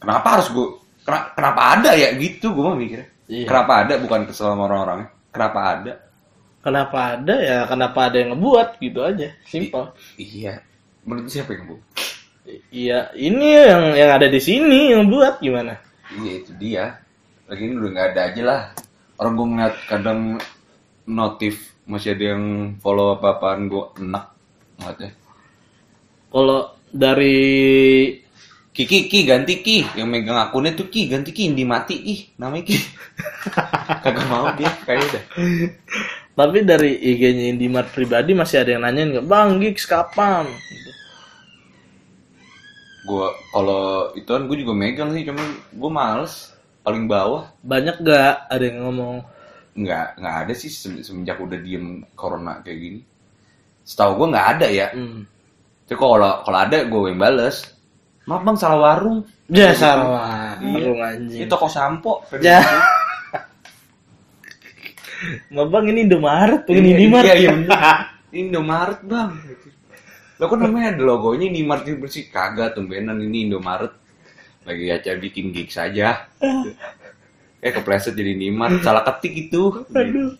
kenapa harus gue kenapa ada ya gitu? Gue mah mikirnya. Iya. kenapa ada? Bukan kesel sama orang-orangnya. Kenapa ada? Kenapa ada? Ya? Kenapa ada yang ngebuat? Gitu aja? Simpel. iya. Menurut siapa yang bu Iya, ini yang yang ada di sini yang buat gimana? iya itu dia. Lagi ini udah nggak ada aja lah. Orang gue ngeliat kadang notif masih ada yang follow apa apaan gue enak ngeliatnya. Kalau dari Ki, Ki, Ki, ganti Ki. Yang megang akunnya tuh Ki, ganti Ki, Indi mati ih, namanya Ki. Kagak mau dia, kayaknya dah. tapi dari IG-nya Indimart pribadi masih ada yang nanyain nggak, Bang Gigs kapan? Gitu. Gua kalau ituan gue juga megang sih, cuman gue males. Paling bawah. Banyak gak ada yang ngomong? Nggak, nggak ada sih se- semenjak udah diem corona kayak gini. Setahu gue nggak ada ya. Hmm. Tapi kalau kalau ada gue yang bales. Maaf bang, salah warung. Ya salah, Iya. warung anjing. Ini toko sampo. Ya. Nggak bang ini Indomaret, Iya, ini Indimart. iya, iya, bener. Ini Indomaret bang. Lo kok namanya ada logonya Indomaret ini bersih kagak tumbenan ini Indomaret. Lagi acara bikin gig saja. Eh kepleset jadi Indomaret, salah ketik itu. Aduh,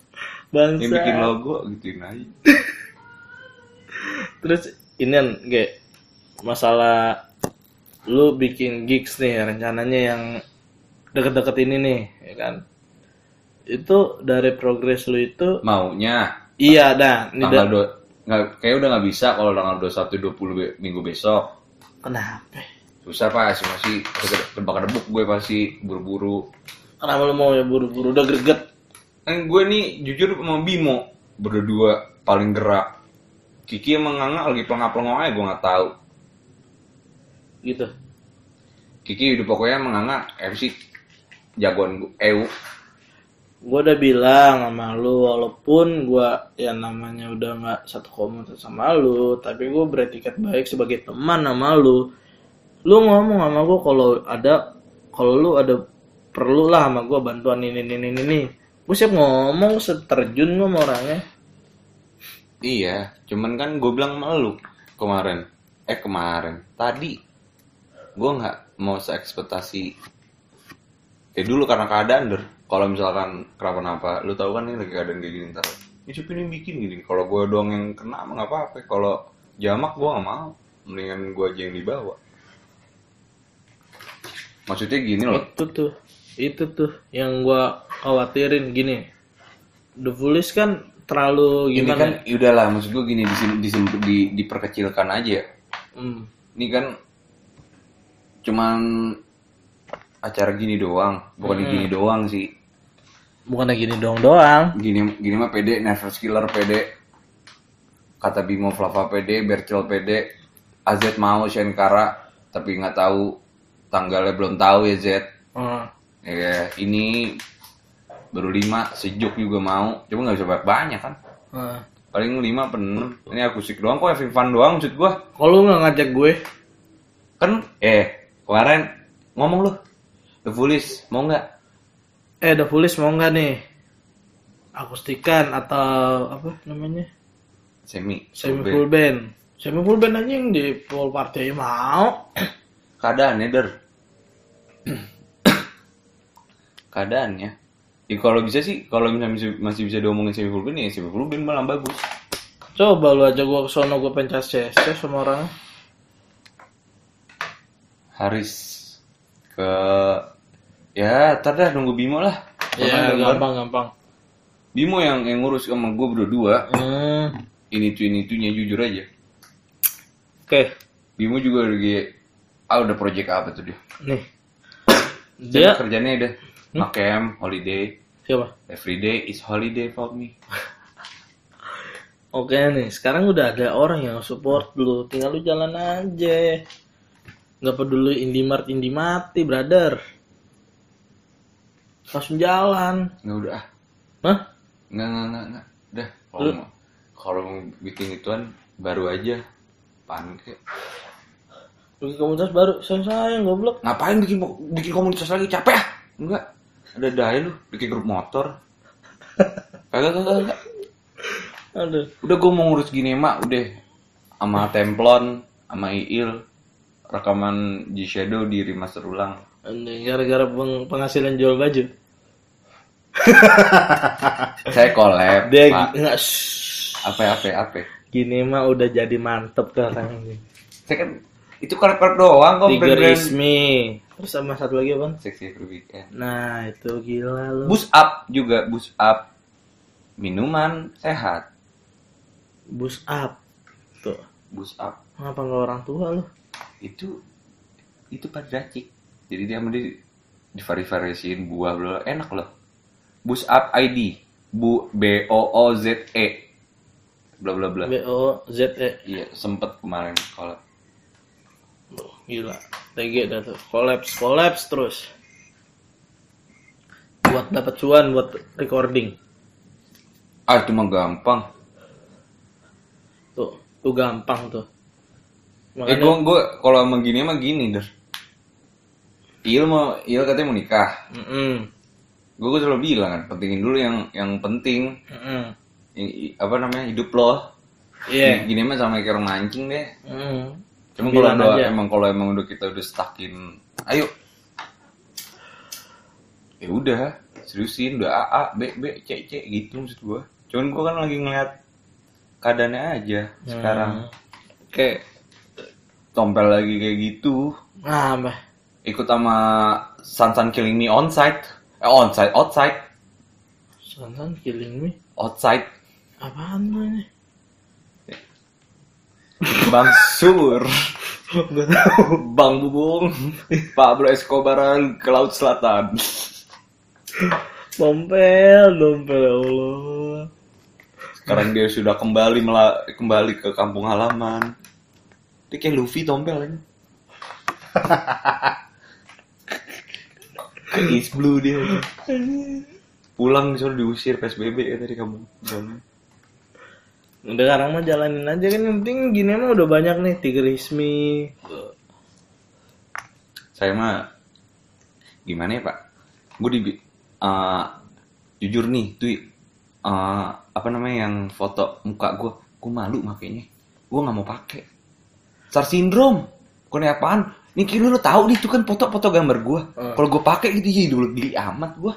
bangsa. Yang bikin logo gituin aja. Terus ini kan kayak masalah lu bikin gigs nih rencananya yang deket-deket ini nih, ya kan? Itu dari progres lu itu Maunya iya dah, ini tanggal dua nggak kayak udah nggak bisa kalau tanggal 21 20 be- minggu besok. Kenapa? Susah pak, masih masih tebak debuk gue pasti buru-buru. Kenapa lu mau ya buru-buru udah greget? Kan gue nih jujur mau Bimo berdua paling gerak. Kiki emang nganga lagi pelengap-pelengok aja gue nggak tahu. Gitu. Kiki udah pokoknya menganga MC jagoan gue. EU. Gue udah bilang sama lu walaupun gua ya namanya udah nggak satu komunitas sama lu, tapi gue beretikat baik sebagai teman sama lu. Lu ngomong sama gue kalau ada kalau lu ada perlu lah sama gue bantuan ini ini ini ini. Gue siap ngomong seterjun gue sama orangnya. Iya, cuman kan gue bilang sama lu kemarin. Eh kemarin, tadi gue nggak mau seekspektasi kayak dulu karena keadaan der. Kalau misalkan kenapa-napa, lu tahu kan ini lagi keadaan kayak gini ntar. Ini Cup ini bikin gini. Kalau gue doang yang kena mah nggak apa-apa. Kalau jamak gue nggak mau. Mendingan gue aja yang dibawa. Maksudnya gini loh. Itu tuh, itu tuh yang gua khawatirin gini. The Foolish kan terlalu Ini gimana? kan ya udahlah maksud gue gini di, di, di, diperkecilkan aja. Hmm. Ini kan cuman acara gini doang, bukan Hmm. gini doang sih. Bukannya gini dong doang. Gini gini mah PD, Nervous Killer PD, kata Bimo Flava PD, Bercel PD, AZ mau Shenkara, tapi nggak tahu tanggalnya belum tahu ya Z. Hmm. Ya, ini baru lima, sejuk juga mau, cuma nggak bisa banyak banyak kan. Hmm. Paling lima penuh. Ini akustik doang kok, fun doang maksud gua. Kalau lu nggak ngajak gue, Kan eh kemarin ngomong lu The Foolish mau nggak? eh The Foolish mau nggak nih? Akustikan atau apa namanya? Semi. Semi full full band. band. Semi full band aja yang di full party aja mau. Keadaannya der. Keadaannya. Ya, kalau bisa sih, kalau misalnya masih bisa diomongin semi full band ya semi full band malah bagus. Coba lu aja gua kesono gua pencas CS sama orang. Haris ke ya ntar dah nunggu Bimo lah. Ya Pokoknya gampang gampang. Bimo yang yang ngurus sama gue berdua. Hmm. Ini tuh ini tuhnya jujur aja. Oke, Bimo juga lagi ah udah project apa tuh dia? nih. Dia Dia kerjanya udah makem, holiday, siapa? every day is holiday for me. Oke nih, sekarang udah ada orang yang support lu, tinggal lu jalan aja. Nggak peduli Indimart Indi mati, brother. Langsung jalan. Nggak udah ah, Hah? nggak nggak nggak nggak. Udah kalau mau kalau mau bikin ituan baru aja pan kayak Bikin komunitas baru, sayang sayang goblok. Ngapain bikin bikin komunitas lagi? Capek ah? Enggak. Ada daya lu bikin grup motor. Kagak kagak kagak. Aduh. Udah gue mau ngurus gini mak udah sama Templon, sama Iil rekaman G Shadow di remaster ulang. Gara-gara peng- penghasilan jual baju. Saya collab. Dia Pak. gi- nggak shh. apa apa apa. gini mah udah jadi mantep sekarang ini. Saya kan itu collab doang kok Tiga. Ismi. Terus sama satu lagi apa? Seksi Every Weekend. Nah, itu gila lu. Boost up juga boost up minuman sehat. Bus up. Tuh. Boost up Ngapa nggak orang tua lu? Itu itu padracik. Jadi dia mesti divari-variasiin buah bla enak loh. Boost up ID bu B O O Z E bla bla bla. B O Z E. Iya sempet kemarin Tuh, gila. TG dah tuh. Collapse, collapse terus. Buat dapat cuan buat recording. ah itu mah gampang. Tuh, tuh gampang tuh. Eh gue gue kalau emang gini emang gini der. Il mau Il katanya mau nikah. Mm-mm. Gue gue selalu bilang kan pentingin dulu yang yang penting. Mm-mm. Yang, i- apa namanya hidup lo. Iya. Gini mah sama kayak orang mancing deh. Mm. Cuma kalau udah emang kalau emang udah kita udah stuckin, ayo. Ya udah, seriusin udah A A B B C C gitu maksud gua. Cuman gua kan lagi ngeliat keadaannya aja sekarang. Kayak tompel lagi kayak gitu. Nah, mbah. Ikut sama Sun Killing Me onsite. Eh onsite, outside, Sansan killing me. outside. Apaan ini? Bang Sur, Gak tahu. Bang Bubung, Pablo Escobar ke Laut Selatan. Dompel, dompel ya Allah. Sekarang dia sudah kembali mela- kembali ke kampung halaman. Dia kayak Luffy tompel ini. ke East Blue dia. Pulang disuruh diusir PSBB ya tadi kamu. Udah sekarang mah jalanin aja kan yang penting gini mah udah banyak nih tiga resmi. Saya mah gimana ya Pak? Gue di eh, jujur nih tuh eh, apa namanya yang foto muka gue, gue malu makanya. Gue nggak mau pakai. Star syndrome. Bukan apaan? Nih kira lu tahu nih itu kan foto-foto gambar gue. Hmm. Kalau gue pakai gitu jadi dulu diri amat gue.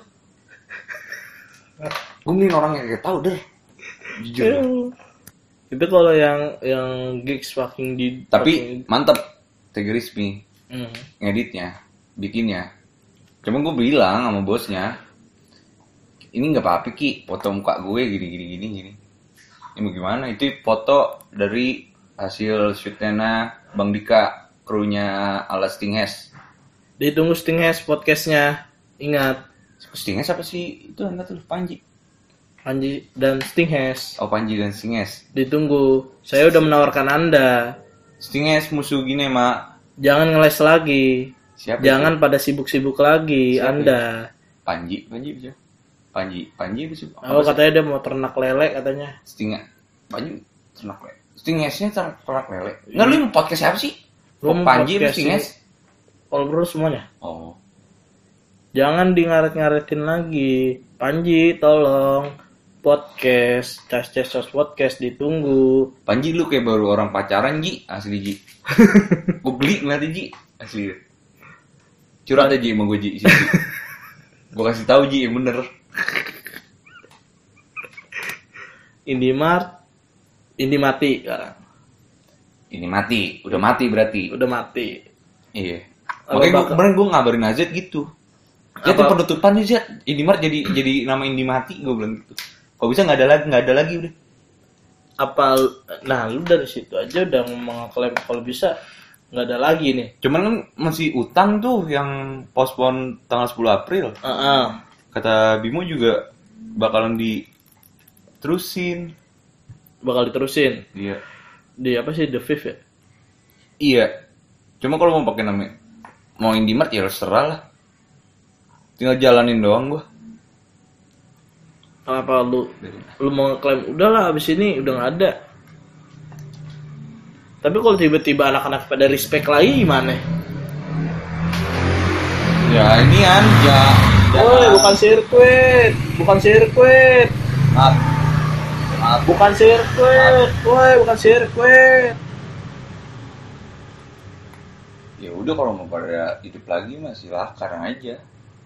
gue mending orang yang kayak tahu deh. Jujur. Aduh. Itu kalau yang yang gigs fucking di Tapi mantep. Tega resmi Hmm. ngeditnya, bikinnya. Cuma gue bilang sama bosnya, ini nggak apa-apa ki, foto muka gue gini gini gini gini. Ini gimana? Itu foto dari hasil shootnya Bang Dika, krunya Ala Stinghes. Ditunggu Stinghes podcastnya. Ingat, Stinghes apa sih? Itu anda tuh Panji. Panji dan Stinghes. Oh Panji dan Stinghes. Ditunggu. Saya udah menawarkan Anda. Stinghes musuh gini mak. Jangan ngeles lagi. Siapa? Jangan pada sibuk-sibuk lagi Siapa Anda. itu? Panji, Panji bisa. Panji, Panji bisa. Oh katanya dia mau ternak lele katanya. Stinges. Panji ternak lele. Stingesnya ternak lele. Nggak lu mau podcast siapa sih? Mau Panji Stinges. All bro semuanya. Oh. Jangan di ngaret-ngaretin lagi. Panji tolong podcast, cas cas cas podcast ditunggu. Panji lu kayak baru orang pacaran Ji, asli Ji. gue geli ngeliatnya Ji, asli. Curhat aja sama gue Ji. gue kasih tahu Ji yang bener. Indimart, Indi mati sekarang. Ini mati, udah mati berarti. Udah mati. Iya. Apa Makanya gue kemarin gue ngabarin Azet gitu. Zet Apa- penutupan nih Zet. Indimart jadi jadi nama Indimati gue bilang gitu. Kok bisa nggak ada lagi nggak ada lagi udah. Apa nah lu dari situ aja udah mengklaim kalau bisa nggak ada lagi nih. Cuman kan masih utang tuh yang postpone tanggal 10 April. Heeh. Kata Bimo juga bakalan diterusin. Bakal diterusin Iya. di apa sih The Fifth ya? Iya. Cuma kalau mau pakai nama mau Indimart ya terserah lah. Tinggal jalanin doang gua. Apa lu lu mau klaim udahlah abis ini udah nggak ada. Tapi kalau tiba-tiba anak-anak pada respect lagi gimana? Ya ini kan ya. Woi, bukan sirkuit, bukan sirkuit, Maaf. Maaf. bukan sirkuit, woi, bukan sirkuit. Ya udah kalau mau pada hidup lagi mah silahkan aja.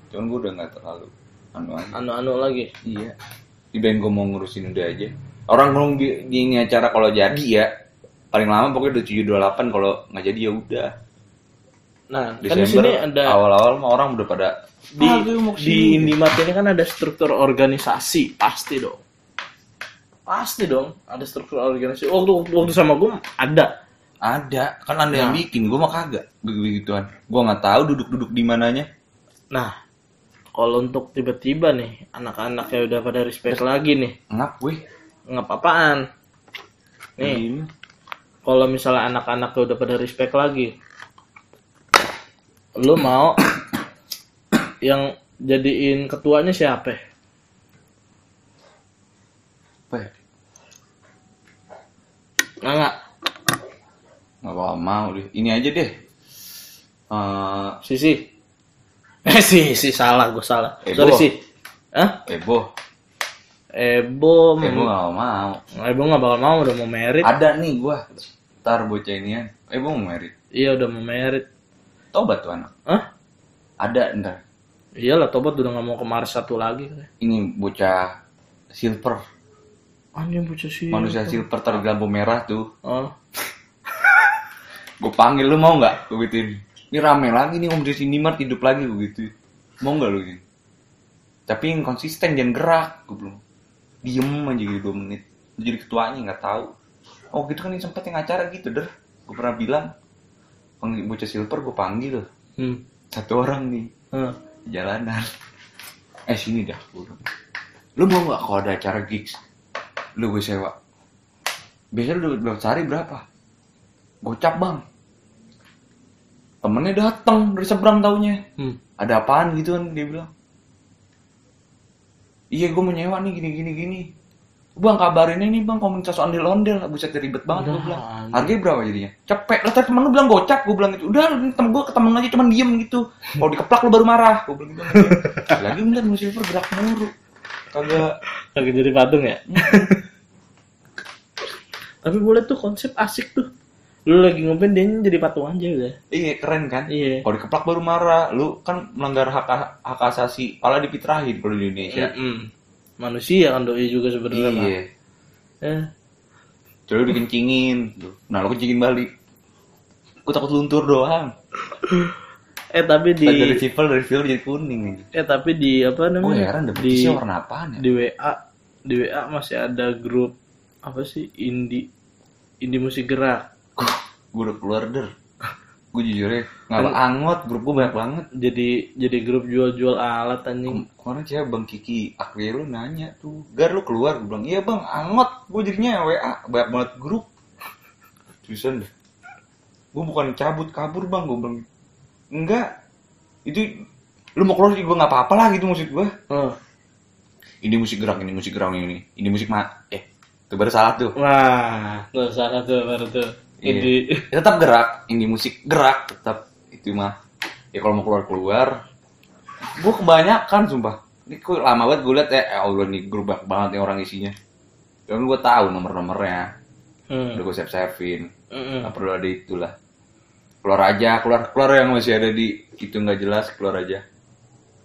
Cuman gue udah nggak terlalu anu aja. Anu-anu lagi. Iya. Dibain gue mau ngurusin udah aja. Orang ngomong di, di ini acara kalau jadi ya paling lama pokoknya udah 728 kalau nggak jadi ya udah. Nah, kan di Desember sini ada awal-awal mah orang udah pada di "Ah, di ke sini." Indimat ini kan ada struktur organisasi, pasti dong. Pasti dong, ada struktur organisasi. Waktu waktu sama gue ada. ada kan anda yang Nah. bikin gue mah kagak begituan gue nggak tahu duduk-duduk di mananya Nah, kalau untuk tiba-tiba nih anak-anak yang udah pada respect lagi nih, ngap gue nggak apa-apaan. Nih, Ini. kalau misalnya anak-anak udah pada respect lagi, lu mau yang jadiin ketuanya siapa? apa ya? Nggak, nggak. nggak bakal mau deh ini aja deh Eh, Sisi. Eh, Sisi salah, gue salah. Ebo. Sorry sih. Hah? Ebo Ebo, Ebo nggak mau Ebo nggak bakal mau udah mau merit. ada nih gue ntar bocah inian Ebo mau merit Iya udah mau merit. tobat tuh anak Hah? ada ntar Iyalah tobat udah nggak mau ke Mars satu lagi. ini bocah silver Anjing bocah sih. manusia silver di lampu merah tuh. Oh. gue panggil lu mau nggak? Gue gituin ini rame lagi nih om di sini mart hidup lagi gue gitu. Mau nggak lu gitu? Tapi yang konsisten jangan gerak gue belum diem aja gitu dua menit. Jadi ketuanya nggak tahu. Oh gitu kan yang sempet yang acara gitu der. Gue pernah bilang bocah silver gue panggil. Hmm. satu orang nih. Di jalanan. Eh sini dah gue lu mau nggak kalau ada acara gigs lu gue sewa. Biasanya lu dapat sehari berapa? Gocap bang. Temennya datang dari seberang taunya. Hmm. ada apaan gitu kan dia bilang. Iya gue mau nyewa nih gini gini gini. Bang kabarin ini bang komunitas ondel ondel. Buset ribet banget gue Udah, bilang. harganya berapa jadinya? Cepet lah temen lu bilang gocap gue bilang gitu. Udah temen gue ketemu aja cuman diem gitu. Kalau dikeplak lu baru marah. Gue bilang gitu. Lagi ngeliat musik silver gerak kagak Lagi jadi patung ya? Tapi boleh tuh konsep asik tuh. Lu lagi ngeband dia jadi patung aja udah. iya keren kan Iya. kalau dikeplak baru marah lu kan melanggar hak hak asasi pala dipitrahin kalau di Indonesia Mm-mm. Manusia kan doi juga sebenarnya. iya Eh. Coba lu dikencingin tuh. Nah lu kencingin balik Gue takut luntur doang Eh tapi di dari cipel dari film jadi kuning eh tapi di apa namanya? heran deh di warna apaan ya? di WA di WA masih ada grup apa sih indie indie musik gerak. Gue udah keluar der. Gue jujur ya Nggak angot grup gue banyak banget. Jadi jadi grup jual-jual alat anjing. Kem- Kemarin cewek Bang Kiki Akri lu nanya tuh Gar lu keluar? Gue bilang iya bang angot. Gue jadinya WA Banyak banget grup. Tulisan deh. Gue bukan cabut kabur bang. Gue bilang Enggak. Itu Lu mau keluar juga gak apa-apa lah gitu maksud gue oh. ini musik gerak ini musik gerak ini ini musik ma eh itu baru salah tuh. Wah. Tuh salah tuh baru tuh. Iya. ini. Ya, tetap gerak ini musik gerak tetap itu mah. Ya kalau mau keluar keluar. Gue kebanyakan sumpah. Ini kok lama banget gue liat ya ya Allah nih grup banyak banget nih orang isinya. Dan gue tahu nomor nomornya hmm. udah gue save savein Mm-mm. nggak perlu ada itulah keluar aja keluar keluar yang masih ada di itu nggak jelas keluar aja.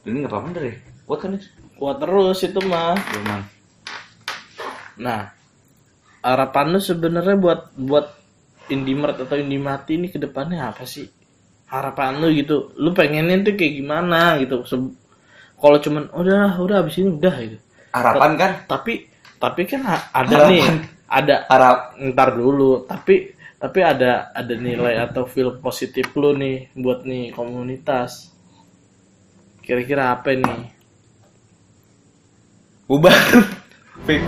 Ini nggak apa-apa ya buat kan kuat terus itu mah. Cuman, nah harapan lu sebenarnya buat buat Indimart atau Indimati ini ke depannya apa sih? Harapan lu gitu. Lu pengenin tuh kayak gimana gitu. Kalau cuman udah udah abis ini udah gitu. Harapan kan? tapi tapi kan ada Harapan. nih ada harap ntar dulu. Tapi tapi ada ada nilai atau feel positif lu nih buat nih komunitas. Kira-kira apa nih? Bubar fix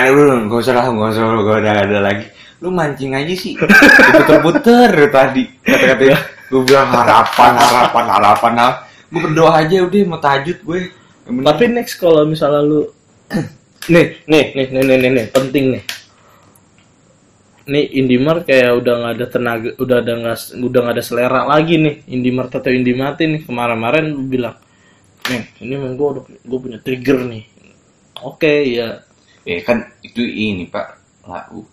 ada udah gak usah lah gak usah gak ada, ada lagi. Lu mancing aja sih. Puter-puter tadi. Kata-katanya gue bilang harapan harapan harapan harapan. Gue berdoa aja udah mau tahajud gue. Tapi next kalau misalnya lu nih, nih, nih, nih, nih, nih, nih, penting nih. Nih Indimart kayak udah nggak ada tenaga, udah ada nggak, udah nggak ada selera lagi nih Indimart atau Indimati nih kemarin-kemarin lu bilang, nih ini emang gue udah gue punya trigger nih. Oke ya, Eh kan itu ini pak lau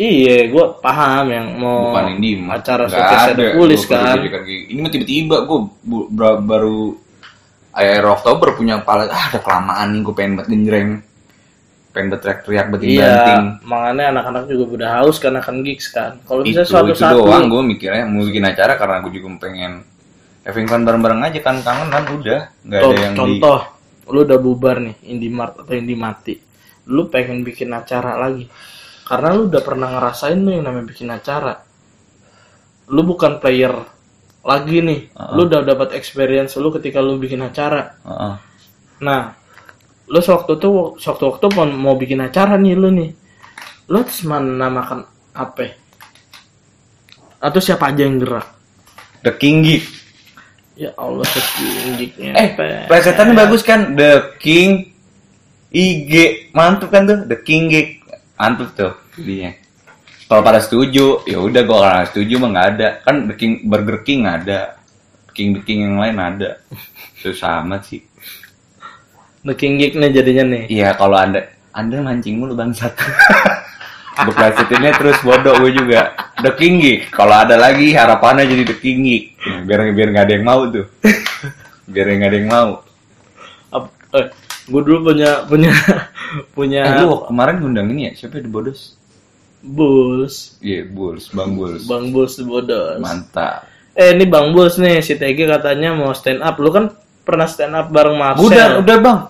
iya gue paham yang mau bukan ini acara showcase ada. Tulis kan. Ini mah tiba-tiba gue baru akhir Oktober punya kepala ah ada kelamaan nih gue pengen banget genjreng pengen berteriak-teriak banting Iya, banting. makanya anak-anak juga udah haus kan akan gigs kan. Kalau bisa suatu itu saat doang gue mikirnya. Mau bikin acara karena gue juga pengen having fun bareng-bareng aja kan. Kangenan udah. Nggak ada yang di contoh, lu udah bubar nih Indimart atau Indimati. Lu pengen bikin acara lagi. Karena lu udah pernah ngerasain tuh yang namanya bikin acara. Lu bukan player lagi nih. Uh-uh. Lu udah dapat experience lu ketika lu bikin acara. Heeh. Nah, lu sewaktu tuh sewaktu-waktu mau, mau bikin acara nih lu nih. Lu harus menamakan apa? Atau siapa aja yang gerak? The King Geek Ya Allah setingginya. eh plesetannya bagus kan The King IG mantap kan tuh The King Geek mantap tuh dia kalau pada setuju ya udah gue kalau setuju mah nggak ada kan The King Burger King ada King The King yang lain ada susah amat sih The King Geek nih jadinya nih. Iya kalau anda anda mancing mulu bangsat. gue plesetinnya terus bodoh gue juga. The King Geek. Kalau ada lagi harapannya jadi The King. Ya, biar biar nggak ada yang mau tuh. biar nggak ada yang mau. Ap- eh, gue dulu punya punya punya Eh lu kemarin ngundang ini ya siapa The Bodos? Bulls, Iya Bulls, Bang Bulls. Bang Bulls bodos. Mantap. Eh ini Bang Bulls nih, si TG katanya mau stand up. Lu kan pernah stand up bareng Marcel. Udah udah bang.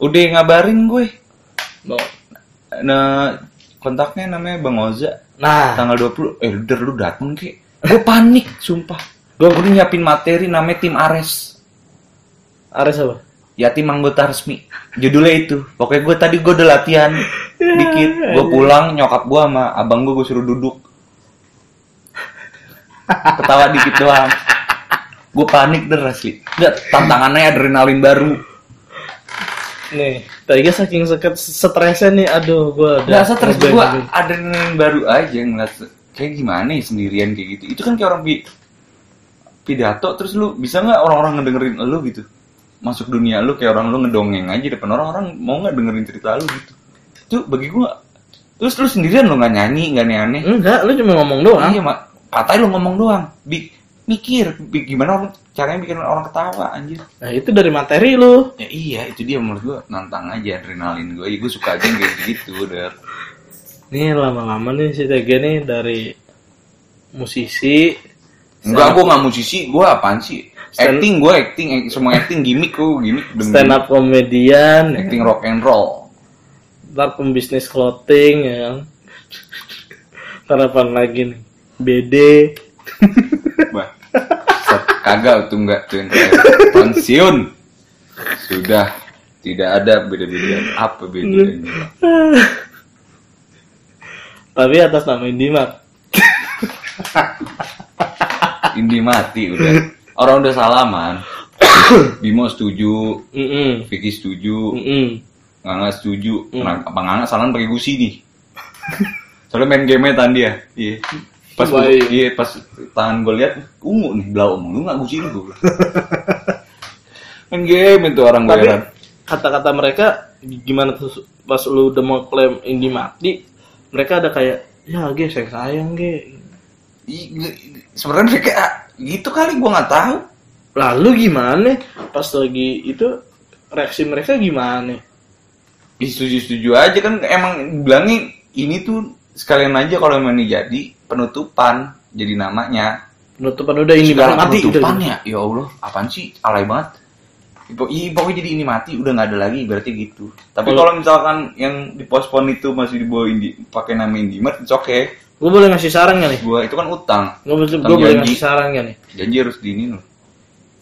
Udah ngabarin gue. Mau- Nah kontaknya namanya Bang Oza. Nah, Tanggal 20 Eh udah lu dateng ke. Gue panik sumpah. Gue udah nyiapin materi namanya tim Ares. Ares apa? Yatim anggota resmi. Judulnya itu. Pokoknya gue tadi gue udah latihan dikit. Gue pulang nyokap gue sama abang gue gue suruh duduk. Ketawa dikit doang. Gue panik deh asli. Nggak, tantangannya adrenalin baru. Nih, TG saking seket stresnya nih, aduh gue udah. nggak stres gue adrenalin baru aja ngeliat kayak gimana ya sendirian kayak gitu? Itu kan kayak orang pi- pidato terus lu bisa nggak orang-orang ngedengerin lu gitu masuk dunia lu kayak orang lu ngedongeng aja depan orang-orang mau nggak dengerin cerita lu gitu. Itu bagi gue terus lu sendirian lu nggak nyanyi nggak aneh-aneh. Enggak, lu cuma ngomong doang. iya mak. Katanya lu ngomong doang. Bi- mikir bi- gimana orang caranya bikin orang ketawa anjir. Nah, itu dari materi lu. ya iya itu dia menurut gua. Nantang aja adrenalin gue ya gue suka aja yang kayak gitu udah Nih lama-lama nih si TG nih dari musisi. Enggak gue nggak musisi. Gue apaan sih Stand- acting gue acting act- semua acting gimmick gue gimmick demi stand up komedian, acting rock and roll ntar pembisnis clothing ya kan. Lagi nih. BD. Bah, set, kagak tuh enggak tuh yang terakhir. pensiun sudah tidak ada beda-beda apa bedanya Tapi atas nama Indimat. Indi mati udah orang udah salaman Bimo setuju Mm Vicky setuju -mm. Nganga setuju. Hmm. Kenapa apa Nganga salaman pakai gusi nih? Soalnya main game tan dia. Iya. Pas gua- iya pas tangan gue lihat ungu nih belau omong lu nggak gusi lu bilang. main game itu orang gue kata-kata mereka gimana tuh pas lu udah mau klaim Indi mati, mereka ada kayak ya ge sayang sayang nge- sebenarnya mereka gitu kali gue nggak tahu. Lalu gimana? Pas lagi itu reaksi mereka gimana? Ih, setuju setuju aja kan emang bilangnya ini tuh sekalian aja kalau emang ini jadi penutupan jadi namanya. Penutupan udah ini segala mati penutupan ya? Ya Allah apaan sih? Alay banget. Iya, pokoknya jadi ini mati udah nggak ada lagi berarti gitu. Tapi Kalau- misalkan yang dipospon itu masih dibawa indi pakai nama Indimart, it's okay. Gue boleh ngasih saran gak nih? Gua itu kan utang. Gue boleh, ngasih saran gak nih? Janji harus diinin loh.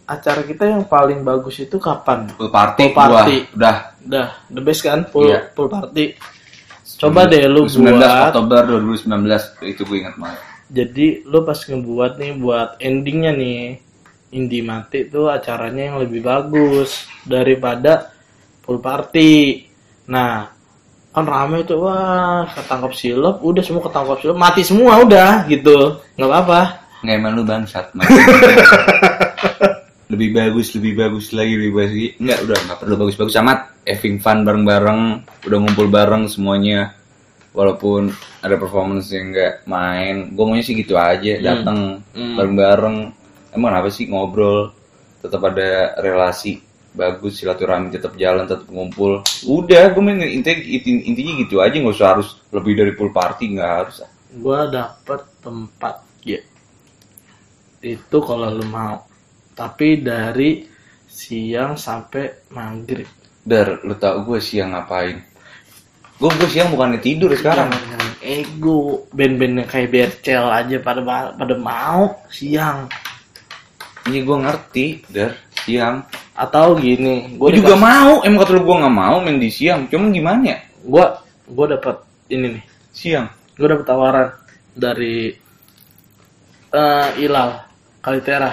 Acara kita yang paling bagus itu kapan? Full party, Full party. gua udah Udah, the best kan full Iya. full party. Coba deh lu 19 buat. Oktober 2019 itu gue ingat banget. Jadi lu pas ngebuat nih buat endingnya nih Indi mati tuh acaranya yang lebih bagus daripada full party. Nah, kan rame tuh wah ketangkap silop, udah semua ketangkap silop, mati semua udah gitu. nggak apa-apa. Nggak emang lu bangsat. Lebih bagus, lebih bagus lagi, lebih bagus lagi. Enggak, udah nggak perlu bagus-bagus amat. Having fun bareng-bareng, udah ngumpul bareng semuanya. Walaupun ada performance yang nggak main, gue maunya sih gitu aja, datang Hmm. bareng-bareng. Emang apa sih ngobrol, tetap ada relasi bagus, silaturahmi tetap jalan, tetap ngumpul. Udah, gue main intinya, intinya gitu aja, nggak usah harus lebih dari pool party, nggak harus. Gua dapet tempat ya. Itu kalau lu mau. Tapi dari siang sampai maghrib. Dar, lu tau gue siang ngapain? Gue gue siang bukannya tidur sekarang. Ego band-band yang kayak Bercel aja pada pada mau siang Iya gue ngerti, Dar, siang. atau gini Gue juga mau, emang kata lu gue nggak mau main di siang. Cuman gimana ya? gue gue dapat ini nih Siang. gue dapat tawaran dari eh Ilal Kalitera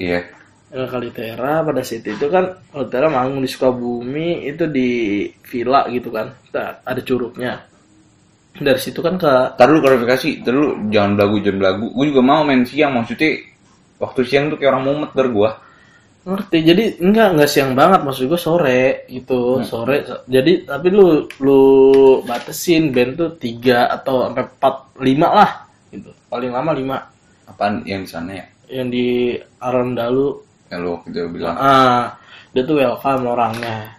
Iya. Ilal Kalitera pada saat itu kan Kalitera manggung di Sukabumi itu di villa gitu kan Nah, ada curugnya dari situ kan ke Ntar lu klarifikasi, ntar lu jangan belagu jangan belagu. Gue juga mau main siang, maksudnya waktu siang tuh kayak orang mumet dar gue. ngerti jadi enggak enggak siang banget maksud gue sore gitu sore jadi tapi lu lu batasin band tuh tiga atau sampai empat lima lah gitu paling lama lima Apaan yang di sana ya? yang di Arondalu Ya lu itu bilang. ah dia tuh welcome orangnya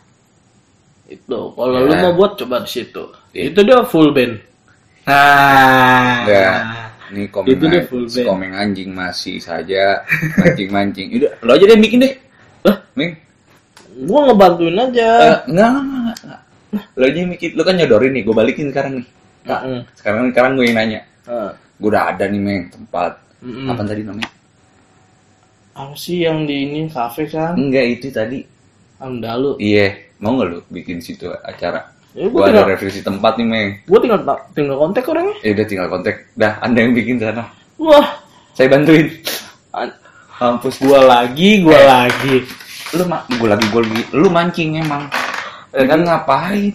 itu kalau lu Ya. mau buat coba di situ Iya. itu dia full band nah Enggak. Ini komen, Itu dia an- full band. komen anjing masih saja mancing-mancing. Udah, lo aja deh bikin deh. Lah? Ming. gua ngebantuin aja Eh, enggak, enggak, enggak. Lo aja yang bikin. Lo kan nyodorin nih, gue balikin sekarang nih. Kak, Mm-mm. sekarang sekarang gue yang nanya. Ah. Gue udah ada nih, Meng, tempat. Mm-mm. Apa tadi namanya? apa sih yang di ini kafe kan Enggak, itu tadi. Arondalu Iya, mau nggak lo bikin situ acara? Ya, gue gua ada revisi tempat nih, Meng. gua tinggal tinggal kontak orangnya. Ya udah tinggal kontak. Dah, anda yang bikin sana. Wah, Saya bantuin. an- Mampus gua lagi, gua Eh. lagi. lu ma gue lagi gue lagi lu mancing emang Ya kan? ngapain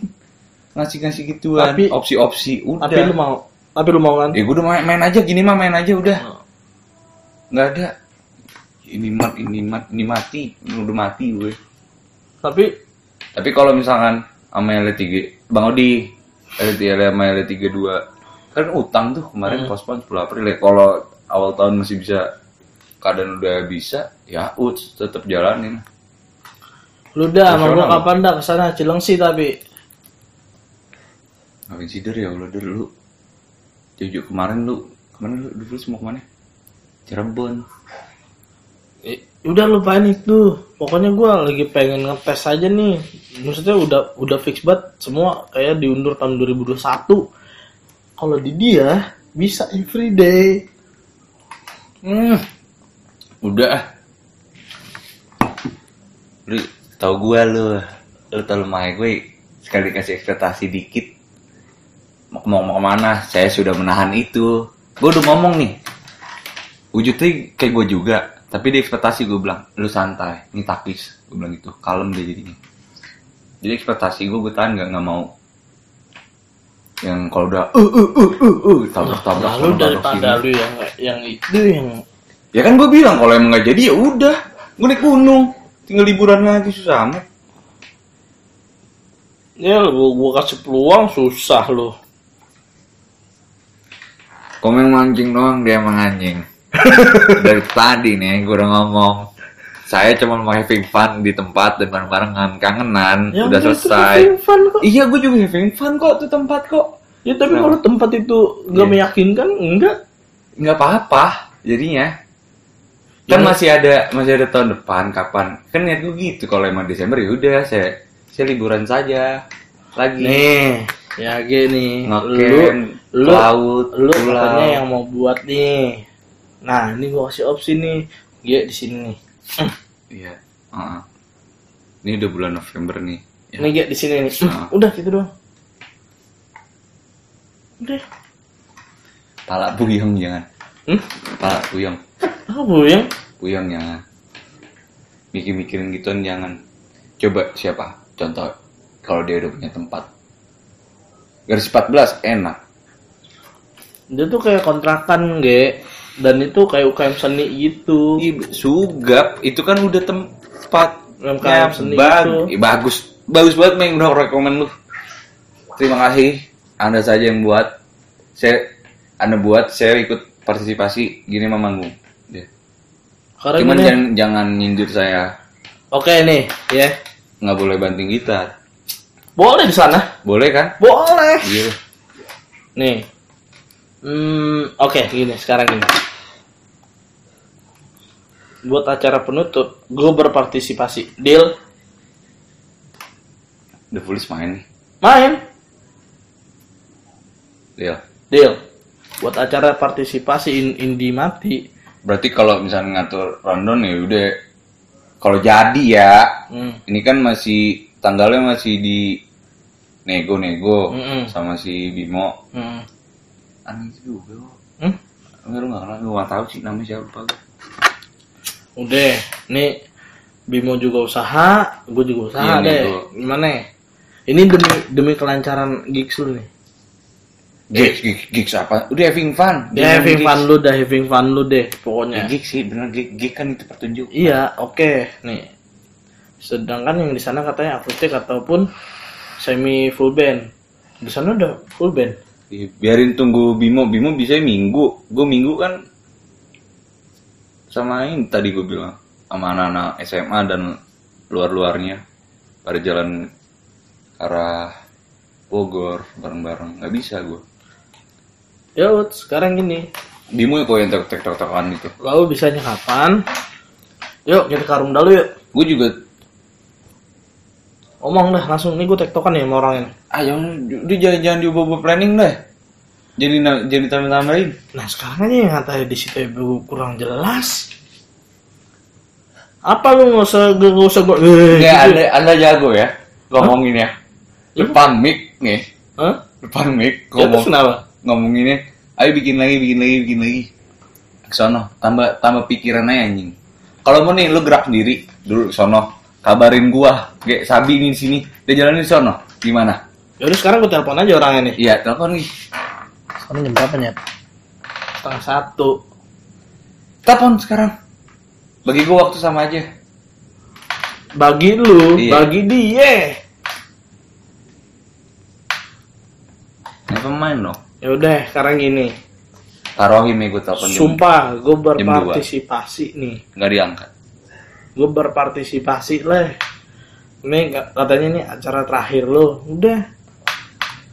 ngasih ngasih gituan Tapi- opsi-opsi udah Tapi lu mau, tapi lu mau kan? ya gue udah main, main aja gini mah main aja udah Oh. nggak ada ini mat ini mat ini mati ini udah mati gue Tapi tapi kalau misalkan sama L3 Bang Odi. L3 sama L32 kan utang tuh kemarin Hmm. postpone 10 April ya. Kalau awal tahun masih bisa keadaan udah bisa ya uts tetap jalanin. Lu dah, mau gua kapan dah ke sana Cilengsi tapi. Ngapain sih ya Allah Der lu. Jauh kemarin lu. Kemarin lu? Dulu semua ke mana? Cirebon. Eh, udah lupain itu. Pokoknya gua lagi pengen ngetes aja nih. Maksudnya udah udah fix banget semua kayak diundur tahun 2021. Kalau di dia bisa everyday. hmm. Udah ah. Lu tau gua lu Lu tau lemah gue Sekali kasih ekspektasi dikit Mau mau mau ke mana Saya sudah menahan itu Gue udah ngomong nih Wujudnya kayak gue juga Tapi di ekspektasi gue bilang Lu santai Ini taktis Gue bilang gitu Kalem deh jadinya Jadi ekspektasi gue gue tahan gak, nggak mau Yang kalau udah Uh uh uh uh uh Tabrak-tabrak Lalu sana, tabrak daripada sini. lu yang yang itu yang Ya kan gue bilang kalau emang nggak jadi ya udah, gue naik gunung, tinggal liburan lagi susah amat. ya gua, gua kasih peluang susah lu. Komen mancing doang dia emang anjing. Dari tadi nih gue udah ngomong, saya cuma mau having fun di tempat dan bareng-barengan kangenan, Ya udah selesai. having fun kok. Iya gue juga having fun kok tuh tempat kok. Ya tapi Kenapa? kalau tempat itu nggak Iya. meyakinkan enggak. Nggak apa-apa jadinya. Kan Ya. masih ada masih ada tahun depan kapan? Kan niat gue gitu kalau emang Desember ya udah saya saya liburan saja lagi. Nih, ya gini. ngecamp lu- laut Lu pulau. katanya yang mau buat nih. Nah, ini gua kasih opsi nih. Dia di sini nih. iya Heeh. ini udah bulan November nih Ya. Nih Ge, di sini nih. Nah. Udah gitu doang. Udah. Pala puyeng jangan. Hmm? Pala puyeng. Apa buyang? Puyeng jangan. Mikir-mikirin gituan jangan. Coba siapa? Contoh kalau dia udah punya tempat. Garis 14 enak. Dia tuh kayak kontrakan, Ge. Dan itu kayak UKM seni gitu. Sugap itu kan udah tempat UKM seni bag-. Ih, bagus bagus banget Meng udah rekomen lu terima kasih anda saja yang buat saya anda buat saya ikut partisipasi gini mah manggung. Karena cuman gini- jangan jangan nyindir saya Oke nih, ya. nggak boleh banting gitar Boleh di sana. boleh kan Boleh. iya Nih. Hmm, oke, gini, sekarang gini. Buat acara penutup, gue berpartisipasi. Deal? The Foolish main Main. Deal. Deal. Buat acara partisipasi in Indi mati. berarti kalau misalnya ngatur rundown ya udah kalau jadi ya Hmm. ini kan masih tanggalnya masih di nego-nego Mm-mm. sama si Bimo Hmm. aneh juga Hmm? Enggak, lu gak kenal, lu gak tau sih namanya siapa gua. Udah, nih Bimo juga usaha, gue juga usaha Iya deh. gua- Gimana? ya? Ini demi demi kelancaran gigs lu nih. Gigs, gigs, gigs apa? Udah having fun. Ya Jangan having gigs. fun lu dah having fun lu deh Ya, pokoknya. gigs sih, bener gig, gig kan itu pertunjuk. Iya, oke. Nih. Sedangkan yang di sana katanya akustik ataupun semi full band. Di sana udah full band. Iya, Biarin tunggu Bimo, Bimo bisa minggu. Gue minggu kan sama ini tadi gue bilang sama anak-anak SMA dan luar-luarnya pada jalan arah Bogor bareng-bareng nggak bisa gue. Ya sekarang gini. Bimo kok yang tek tek tek tekan itu. Lalu bisanya kapan? Yuk kita karung dulu yuk. Gue juga Omong dah langsung nih gue tektokan ya sama orang ini. ayo dia jangan jangan diubah-ubah planning deh. Jadi jadi tambah-tambahin. Nah sekarang aja yang katanya di situ ibu kurang jelas. Apa lu nggak usah nggak usah gue? Nggak, anda, anda jago ya ngomongin ya. Depan mic nih, Hah? depan mic Ya, ngomong kenapa? ngomonginnya. Ayo bikin lagi, bikin lagi, bikin lagi. Sono, tambah tambah pikiran aja anjing. Kalau mau nih lu gerak sendiri dulu sono, kabarin gua, kayak Sabi ini di sini, dia jalanin sono. Gimana? Yaudah sekarang gue telepon aja orangnya nih. Iya, telepon nih. Sekarang jam berapa nih? Setengah satu. Telepon sekarang. Bagi gua waktu sama aja. Bagi lu, Iya. bagi dia. Never mind loh. Ya udah, sekarang gini. Taruhin nih gua telepon Sumpah, gue berpartisipasi nih. nggak diangkat. Gue berpartisipasi lah. Ini katanya nih acara terakhir lo. Udah.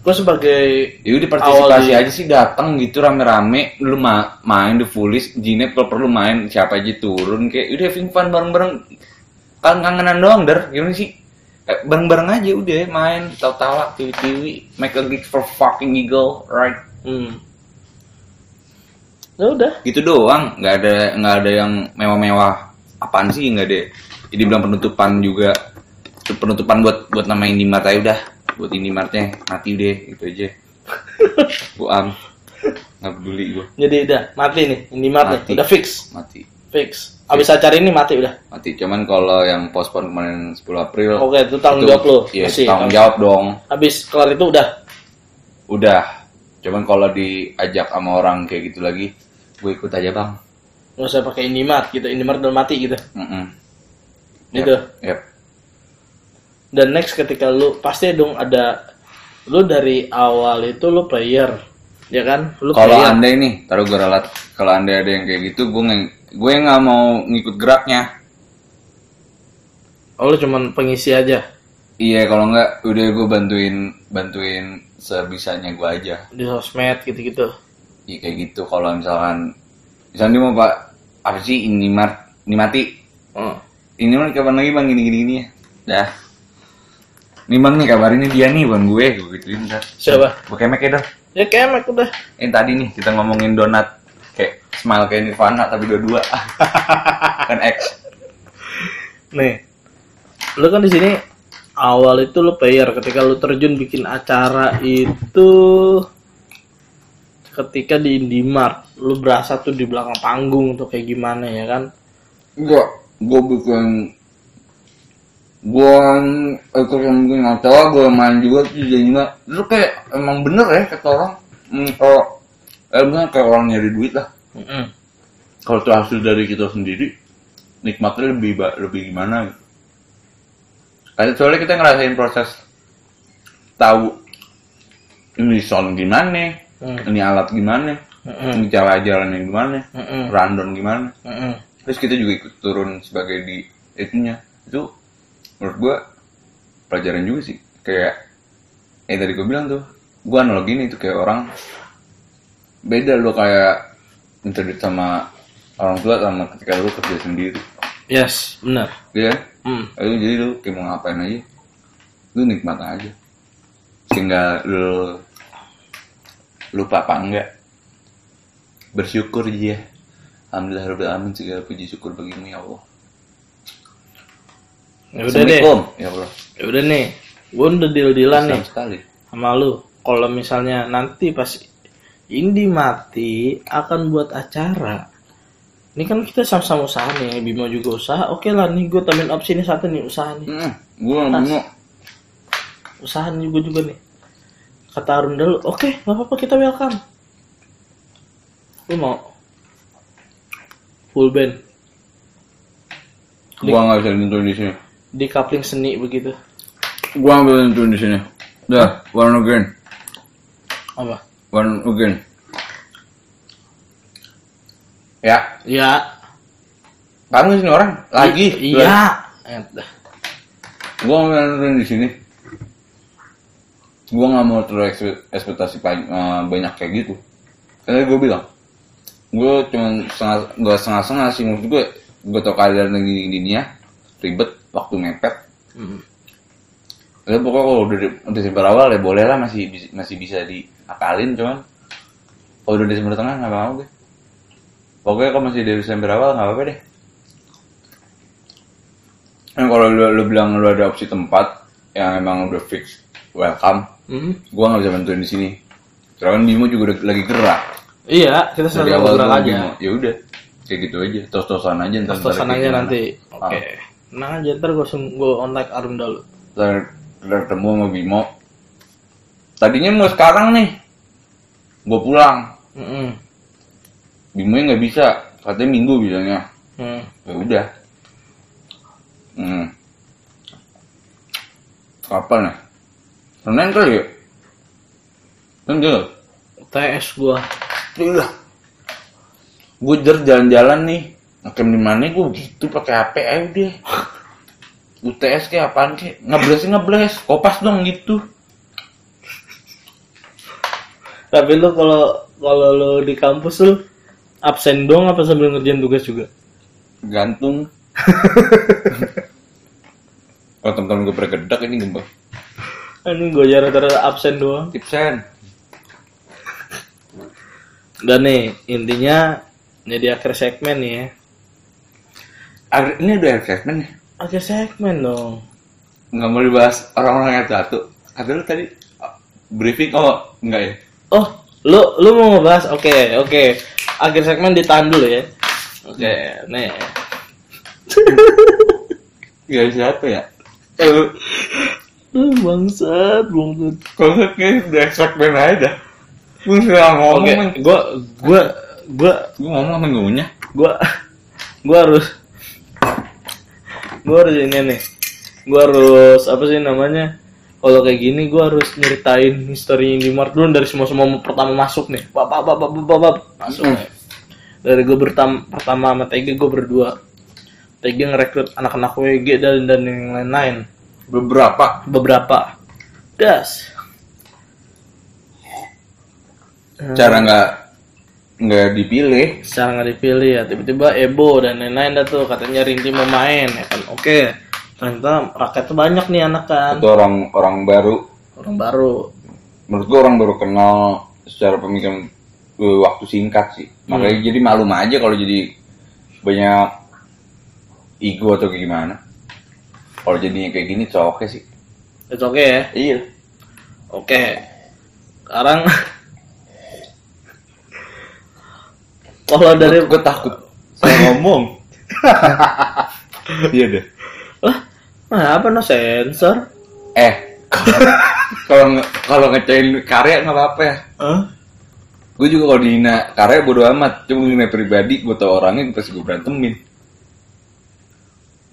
Gue sebagai Ya udah partisipasi di- aja sih datang gitu rame-rame. Lu ma main the foolish Jinet kalau perlu main siapa aja turun kayak udah having fun bareng-bareng. Kan kangenan doang der gimana sih? Eh, bareng-bareng aja udah main tawa-tawa tiwi-tiwi. Make a gig for fucking eagle right? Hmm. Ya udah. gitu doang. Nggak ada nggak ada yang mewah-mewah. Apaan sih nggak ada. Jadi bilang penutupan juga. Penutupan buat buat nama Indimart aja udah buat Indimartnya mati deh gitu aja gua am nggak peduli gua Jadi udah mati nih. Ini mati. Mati. Udah fix. mati Fix. Abis acara ini mati udah. mati cuman kalau yang postpone kemarin 10 April Oke, itu tanggung itu- jawab lo. iya Masih. tanggung jawab dong Abis kelar itu udah. udah cuman kalau diajak sama orang kayak gitu lagi gue ikut aja bang Nggak usah pakai Indimat gitu. Indimat udah mati gitu. Mm-mm. Gitu. Yep, yep. Dan next ketika lu pasti dong ada lu dari awal itu lu player, ya kan? Lu Kalau anda ini, taruh gue ralat. Kalau anda ada yang kayak gitu, gue nge- gue nggak mau ngikut geraknya. Oh, lu cuman pengisi aja Iya, kalau nggak, udah gue bantuin bantuin sebisanya gue aja. di sosmed gitu-gitu. Iya kayak gitu. Kalau misalkan, misalnya dia mau pak, apa sih ini mat, ini mati, Oh. ini mah kapan lagi bang gini gini gini ya. Dah. Ini bang nih kabarin ini dia nih bukan gue, gue gituin dah. Siapa? Gue kemek ya dah. Ya kemek udah. Yang tadi nih kita ngomongin donat kayak smile kayak Nirvana tapi dua-dua. kan X. Nih. Lu kan di sini awal itu lu player ketika lu terjun bikin acara itu ketika di Indimart lu berasa tuh di belakang panggung tuh kayak gimana ya kan Enggak, gue bikin gue ikut yang bikin acara, gue main juga tuh jadinya itu kayak emang bener ya kata orang hmm, kalau eh bener kayak orang nyari duit lah Mm-mm. kalau itu hasil dari kita sendiri nikmatnya lebih lebih gimana gitu Kayak soalnya kita ngerasain proses tahu ini sound gimana Hmm. ini alat gimana Mm-mm. ini cara jalannya gimana Mm-mm. rundown gimana Mm-mm. terus kita juga ikut turun sebagai di itunya itu menurut gua pelajaran juga sih. Kayak yang tadi gue bilang tuh gua analogi ini tuh kayak orang beda lo kayak minta duit sama orang tua sama ketika lu kerja sendiri. Yes benar. Ya Hmm. Lalu jadi lu kayak mau ngapain aja lu nikmat aja. Sehingga lu lupa apa enggak. Bersyukur aja Alhamdulillah Rabbil Alamin segala puji syukur bagimu ya Allah ya udah deh. Ya Allah. Ya udah nih. Gue udah deal dealan nih sekali. sama lu. Kalau misalnya nanti pas Indi mati akan buat acara. Ini kan kita sama-sama usaha nih. Bimo juga usaha. Oke lah nih gue tambahin opsi nih satu nih usaha nih. Hmm, gua Tas. mau usaha nih gue juga nih. Kata Arun dulu oke nggak apa-apa kita welcome. Lu mau? Full band. Gua nggak bisa nentuin di sini di coupling seni begitu. Gua bisa nentuin di sini. Dah one again apa? One again ya. Ya. Kamu sini orang. Lagi. I- iya. Eh, dah. gua nentuin di sini. Gua nggak mau terlalu ekspektasi eh, banyak kayak gitu. Karena gue bilang gue cuma setengah gak setengah setengah sih. Maksud gue gue tau keadaan lagi dunia ribet waktu mepet Hmm. ya pokoknya kalau udah di- Desember awal ya boleh lah masih masih bisa diakalin cuman kalau udah Desember tengah nggak mau gue pokoknya kalau masih dari Desember awal nggak apa-apa deh. Nah, kalau lu, lu bilang lu ada opsi tempat yang emang udah fix welcome Hmm. gua nggak bisa bantuin di sini. Soalnya kan Bimo juga udah lagi gerak. Iya kita selalu gua aja. Ya udah kayak gitu aja tos-tosan aja ntar Tos-tosan aja nanti. oke nah aja ntar gue gue online Arun dulu ntar ketemu sama Bimo. Tadinya mau sekarang nih. Gua pulang. Mm-mm. Bimo nggak bisa. Katanya minggu bilangnya. Hmm. ya udah. Hmm. kapan ya Senin kali ya? Dia TS gue iya. Gue jalan-jalan nih makan di mana? Gue gitu pakai HP aja udah UTS kayak apaan kayak ngebles ngebles. Kopas dong gitu. Tapi lu kalau kalau lu di kampus lu absen dong apa sambil ngerjain tugas juga? Gantung. Kalau teman-teman gue bergedak ini gembang ini gue jarang rata absen doang. Tipsen dan nih intinya ini di akhir segmen nih ya ini udah assessment nih akhir segmen dong. Nggak mau dibahas orang-orang yang satu kata lu tadi uh, briefing oh enggak ya? Oh lu lu mau ngebahas? Oke oke. Akhir segmen ditahan dulu ya. Oke nih. Gak siapa ya? Eh, Uh, bangsat, bangsat. konsepnya udah segmen aja gue nggak ngomong Oke, gua gua gua gue ngomong sama gua gua harus gua harus ini nih. Gua harus apa sih namanya? Kalau kayak gini gua harus nyeritain histori Indimart dulu dari semua semua pertama masuk nih. Bab bab bab bab bab, bab. masuk. Hmm. Dari gua bertam pertama sama TG gua berdua. TG ngerekrut anak-anak WG dan dan yang lain-lain. beberapa Beberapa. Das. cara nggak nggak dipilih. Secara nggak dipilih ya tiba-tiba Ebo dan lain-lain dah tuh katanya Rinti mau main ya kan? Oke ternyata rakyatnya banyak nih anak kan. Itu orang orang baru. Orang baru. Menurut gue orang baru kenal secara pemikiran eh, waktu singkat sih. Makanya jadi malum aja kalau jadi banyak ego atau kayak gimana. Kalau jadinya kayak gini cowoknya sih. Itu oke ya. Iya. Oke. Sekarang kalau dari gue takut saya ngomong. Iya deh. lah, nah, apa no sensor? Eh, kalau- kalau nge- kalau ngecain karya nggak apa-apa ya. Hah? Gue juga kalau dihina karya bodo amat. Cuma dihina pribadi, gue tau orangnya pasti gue berantemin.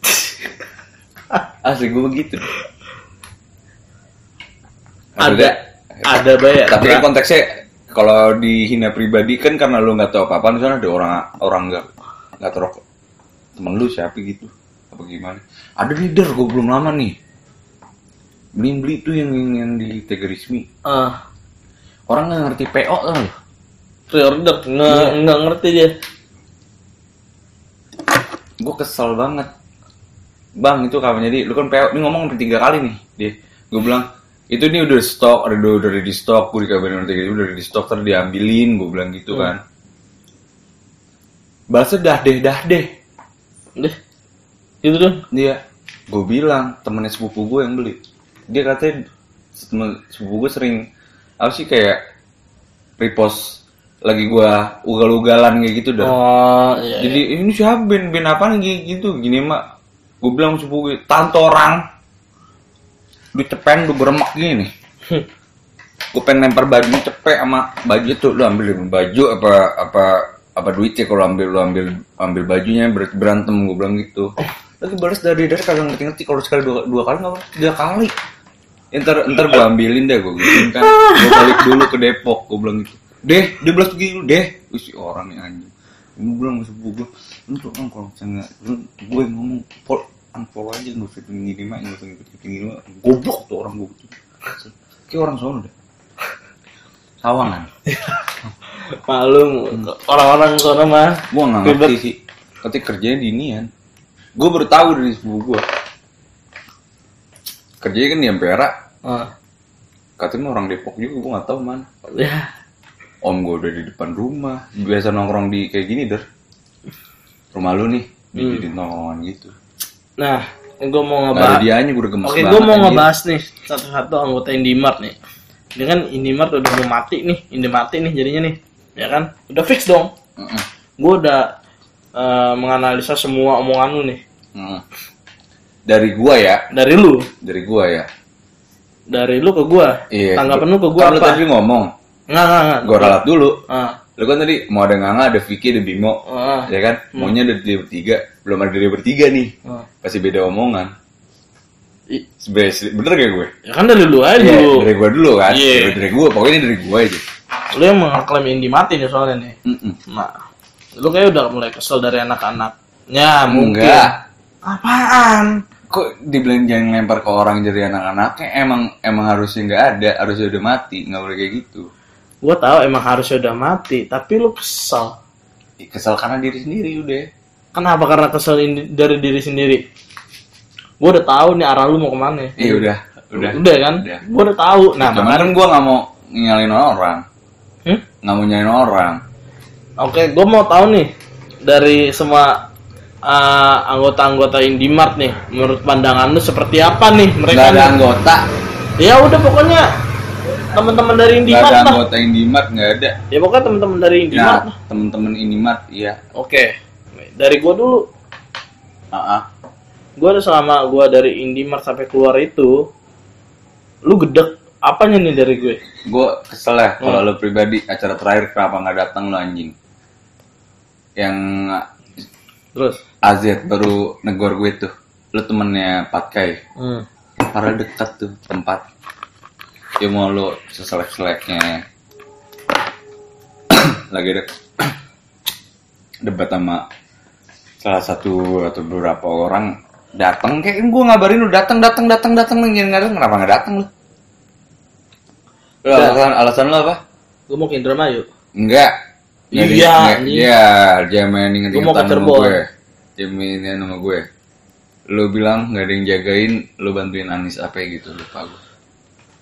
Asli gue begitu. Ada ada bayar. Tapi kan konteksnya kalau dihina pribadi kan karena lu nggak tahu apa-apa, misalnya ada orang orang nggak nggak tahu temen lu siapa gitu apa gimana? Ada leader gue belum lama nih. Beli beli tuh yang yang, yang di Tega Rismi. ah Orang nggak ngerti PO lah. pre-order nggak Iya. nggak ngerti dia. Gue kesel banget. Bang itu kapan jadi? Lu kan PO, ini ngomong tiga kali nih dia. Gue bilang itu nih udah stok, udah udah di stok, gue dikabarin nanti udah di stok, terus diambilin, gue bilang gitu Hmm. kan. Bahasa dah deh, dah deh. Deh. Gitu dong. Dia, gue bilang temennya sepupu gue yang beli. Dia katanya temen sepupu gue sering apa sih kayak repost lagi gue ugal-ugalan kayak gitu dah. Oh, iya. Jadi ini siapa ben ben apa nih gitu gini mak. Gue bilang sepupu gue tantorang. Lu cepen lu beremak gini. gue pengen lempar baju cepet sama baju tuh. Lu ambil baju apa apa apa duitnya kalau ambil lu ambil ambil bajunya ber- berantem. Gue bilang gitu. Lagi balas dari dari kagak ngerti ngerti kalau sekali dua, dua kali nggak apa? Tiga kali. Ntar ntar gue ambilin deh gue gituin kan. Gue balik dulu ke Depok gue bilang gitu. Deh dia balas begini deh. Si orang nih anjing. Gue bilang sepupu gue lu tuh kan kalau misalnya gue yang ngomong unfollow aja nggak usah gini mah nggak usah ngikut gini mah goblok tuh orang gue gitu. Kayak orang sono deh. Sawangan Malum orang-orang sana mah. gue nggak ngerti sih. Ketika kerjanya di inian gue baru tahu dari sepupu gue kerjanya kan di Ampera. Ah. katanya orang Depok juga gue nggak tahu mana Ya. om gue udah di depan rumah. Biasa nongkrong di kayak gini der. Rumah lu nih di Hmm. nongkrongan gitu Nah, gue mau nggak ada ngebahas. dianya gue udah gemes Oke, gue mau ngebahas nih satu-satu anggota Indimart nih. Ini kan Indimart udah mau mati nih, Indi mati nih jadinya nih, ya kan? Udah fix dong. Mm-mm. Gue udah eh, menganalisa semua omongan lu nih. Mm. dari gua ya Dari lu, dari gua ya dari lu ke gua. iya Tanggapan lu ke gua Kan lu apa? tadi ngomong Enggak, enggak, enggak. gua ralat dulu Ah, lu kan tadi mau ada Nganga ada Vicky ada Bimo ah, ya kan maunya ada dia bertiga belum ada dia bertiga nih ah. pasti beda omongan I- bener gak gue? Ya kan dari lu aja dulu. dari gue dulu kan Iya. dari, dari gue, pokoknya dari gue aja Lu yang mengklaim Indi mati nih soalnya nih. Mm-mm. Nah, lu kayak udah mulai kesel dari anak-anaknya mungkin. Enggak Apaan? Kok dibilang jangan lempar ke orang jadi anak-anaknya Emang emang harusnya nggak ada, harusnya udah mati Nggak boleh kayak gitu Gua tahu emang harusnya udah mati, tapi lu kesel. Kesel karena diri sendiri udah Kenapa? Karena kesel dari diri sendiri. Gua udah tahu nih arah lu mau ke mana. Iya udah, udah Udah kan? Udah. Gua udah tahu. Nah, Cuman kan gue nggak mau nyalin orang Hmm? Nggak mau nyalin orang Oke, gue mau tahu nih dari semua uh, anggota-anggota Indimart nih, menurut pandangan lu seperti apa nih mereka? Nggak ada nih? anggota Ya udah pokoknya teman-teman dari Indimart ada lah. anggota Indimart, nggak ada Ya pokoknya teman-teman dari Indimart Nah, lah. temen-temen Indimart, iya Oke. Dari gua dulu. Ah, ah. Gua ada selama gua dari Indimart sampai keluar itu lu gedek apanya nih dari gue? gue kesel ya kalau Hmm. lo pribadi acara terakhir kenapa nggak datang lo anjing yang Terus? AZ baru negor gue tuh lo temennya Patkai Hmm. karena dekat tuh tempat dia mau lo seselek seleknya lagi dek debat sama salah satu atau beberapa orang datang kayak gue ngabarin lu datang datang datang datang nggak datang kenapa nggak datang lu alasan alasan lo apa Gue mau ke Indramayu. Enggak. Iya. Iya, jangan main inget Gua mau ke nama Cirebon. gue. Jangan main nama gue. Lu bilang nggak ada yang jagain, lu bantuin Anis apa gitu, lupa gue.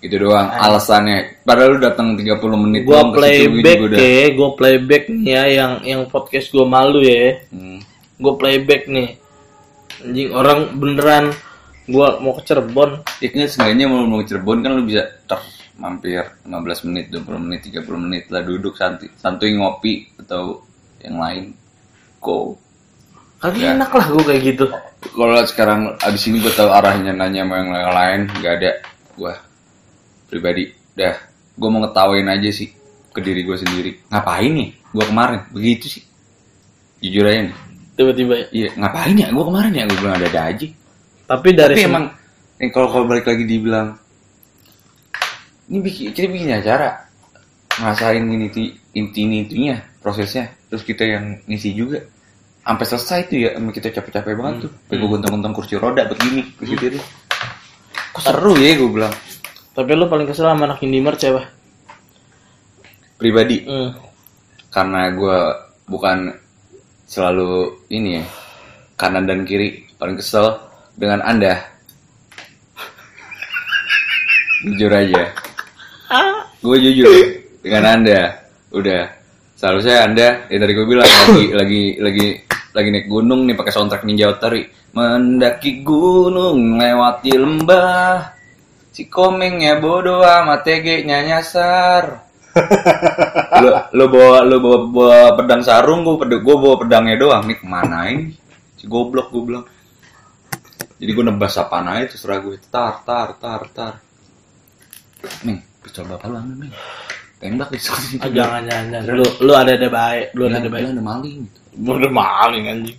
Itu doang alasannya. Padahal lu datang 30 menit Gua gue playback juga udah. ya, gua playback nih ya yang yang podcast gua malu ya. Hmm. Gue playback nih. Anjing orang beneran gua mau ke Cirebon Ya kan seenggaknya mau mau ke Cirebon kan lu bisa ter mampir 15 menit, 20 menit, 30 menit lah duduk santai, santuy ngopi atau yang lain. Go. kagak Ya. enak lah gua kayak gitu Kalau sekarang abis ini gue tahu arahnya nanya sama yang lain, nggak ada. Gua pribadi, dah, gue mau ngetawain aja sih ke diri gue sendiri. Ngapain nih? Gue kemarin begitu sih. Jujur aja nih. tiba-tiba ya Iya, ngapain ya? Gue kemarin ya gue bilang ada ada aja. tapi dari Tapi emang eh, kalau kalau balik lagi dibilang ini bikin kita bikin acara ngerasain ini ti- inti intinya prosesnya terus kita yang ngisi juga sampai selesai tuh ya kita capek-capek banget tuh Sampai gue gontok-gontok kursi roda begini kursi itu kok seru ya gue bilang tapi lu paling kesel sama anak Indimart siapa? Pribadi? Hmm. karena gue bukan selalu ini ya kanan dan kiri. Paling kesel dengan anda. Jujur aja. Gue jujur dengan anda. Udah. Seharusnya anda ya tadi gue bilang lagi lagi lagi lagi naik gunung nih pakai soundtrack Ninja Otari mendaki gunung lewati lembah si komengnya bodoh amat tegenya nyasar lo lo bawa lo bawa, bawa pedang sarung gue pedang gue bawa pedangnya doang. Nih ke mana ini? Si goblok gue bilang jadi gue nebas apaan aja terserah gue tar tar tar tar. Ming, pistol bapak lu ambil Ming? Tembak di sini ah, jangan jangan lu lu ada ada baik lu ada ada baik. ada maling. Gitu. udah maling anjing.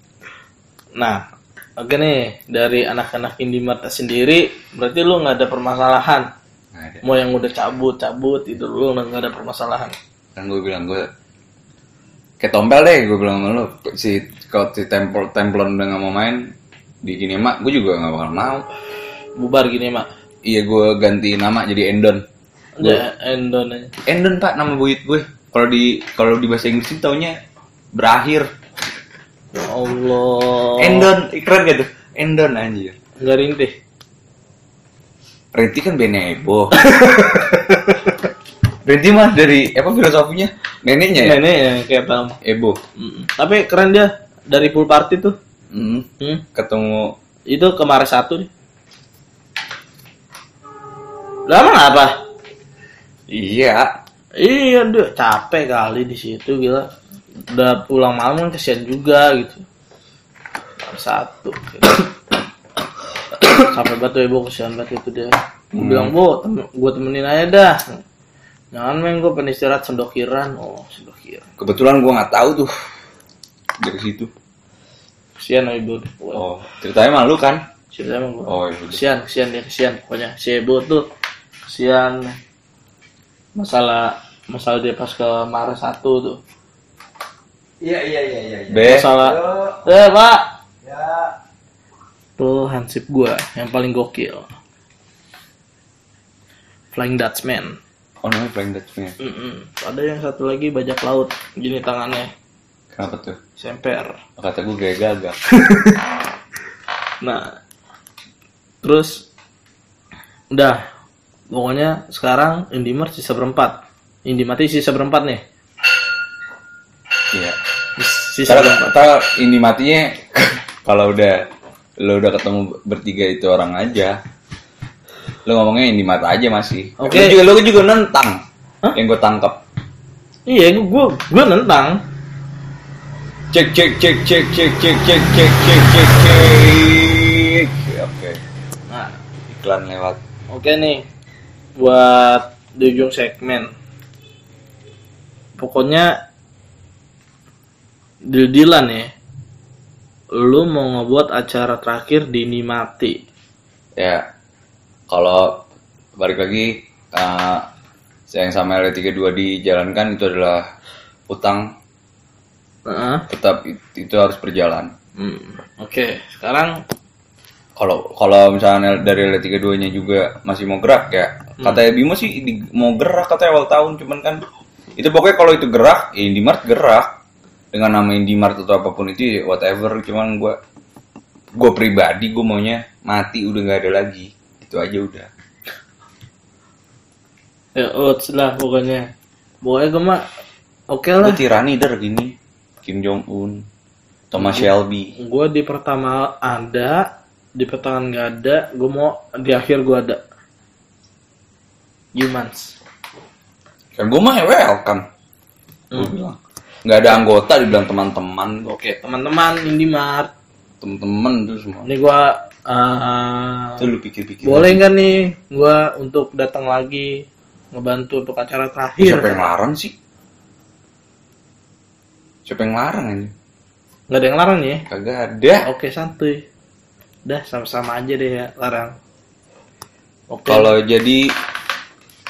Nah oke nih dari anak-anak Indimart sendiri berarti lu nggak ada permasalahan? Nggak ada. Mau yang udah cabut cabut itu lu nggak ada permasalahan? Kan gue bilang gue kayak tompel deh gue bilang sama lu. Si kalau si tempel templon udah nggak mau main di gini mak gue juga nggak bakal mau. Bubar gini mak iya gue ganti nama jadi Endon. Ya endon aja. Endon pak nama buyut gue kalau di kalau di bahasa Inggris itu taunya berakhir ya Allah. Endon keren gak tuh? Endon anjir. Nggak rintih Renti kan Benebo Renti mah dari apa filosofinya? Neneknya ya? Nenek ya kayak bang Ebo. Mm. tapi keren dia dari pool party tuh. Hmm, Hmm. ketemu. Itu kemarin satu nih. Lama apa? Iya. Iya, dia capek kali di situ gila. Udah pulang malam kan kesian juga gitu. Satu. Sampai batu ibu kesian banget itu dia. Gue bilang, "Bu, tem gue temenin aja dah." Jangan main gue pengen istirahat sendokiran. Oh, sendokiran. kebetulan gue nggak tahu tuh dari situ Kesian ibu. oh ceritanya malu kan emang gua. oh iya udah. Kesian, kesian dia, kesian. Pokoknya si ibu tuh kesian masalah masalah dia pas ke Maret satu tuh. Iya iya iya iya. iya. Be. Masalah. Eh pak. Tuh hansip gua yang paling gokil. Flying Dutchman. Oh namanya Flying Dutchman. Mm-mm. ada yang satu lagi bajak laut. Gini tangannya. Kenapa tuh? Semper. Kata gue gaya gagak nah terus udah. Pokoknya sekarang Indimart sisa berempat. Indimati sisa berempat nih. Iya sisa ntar ini matinya kalau udah lo udah ketemu bertiga itu orang aja lo ngomongnya ini mata aja masih. Oke. lo juga lo juga nentang. Hah? yang gue tangkap iya gua gua nentang. Cek cek cek cek cek cek cek cek cek cek cek. Oke. Nah. Iklan lewat. Oke nih, buat di ujung segmen. Pokoknya deal-dealan ya. Lu mau ngebuat acara terakhir di Nimati. ya kalau balik lagi eh, yang sama L32 dijalankan itu adalah utang. Heeh. tetap it- itu harus berjalan. Hmm, Oke, sekarang? Kalau kalau misalnya dari L32 nya juga masih mau gerak ya. Katanya Bimo sih di- mau gerak katanya awal tahun cuman kan itu pokoknya kalau itu gerak ya Indimart gerak dengan nama Indimart atau apa pun itu ya whatever cuman gua gue pribadi gue maunya mati udah nggak ada lagi itu aja udah ya oats lah pokoknya. Pokoknya gue mah oke gue lah. tiranider gini Kim Jong Un Thomas Shelby Gue di pertama ada, di pertengahan nggak ada gue mau di akhir gue ada humans Kan gue mah ya welcome. Gue Hmm. bilang. Nggak ada anggota dibilang teman-teman. oke teman-teman Indimart Temen-temen itu semua. ini gue uh, lu pikir-pikir. boleh nggak nih gue untuk datang lagi ngebantu untuk acara terakhir Siapa yang larang sih? Siapa yang larang ini? nggak ada yang larang ya? Kagak ada. oke santuy dah sama-sama aja deh ya larang oke Kalau jadi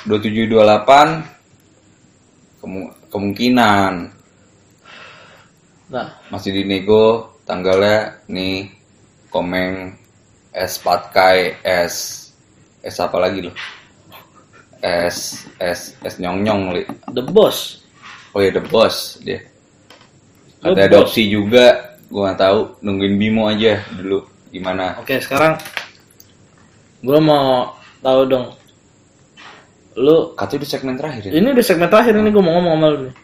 2728 kemu- kemungkinan nah. Masih dinego tanggalnya nih komeng es patkai es es apa lagi loh? Es es es nyong nyong li. The boss. Oh ya the boss dia. The ada Boss. adopsi juga gua nggak tahu. Nungguin Bimo aja dulu gimana? Oke, sekarang gue mau tahu dong. Lu katanya di segmen terakhir ya? Ini di segmen terakhir ini gue mau ngomong sama lu nih.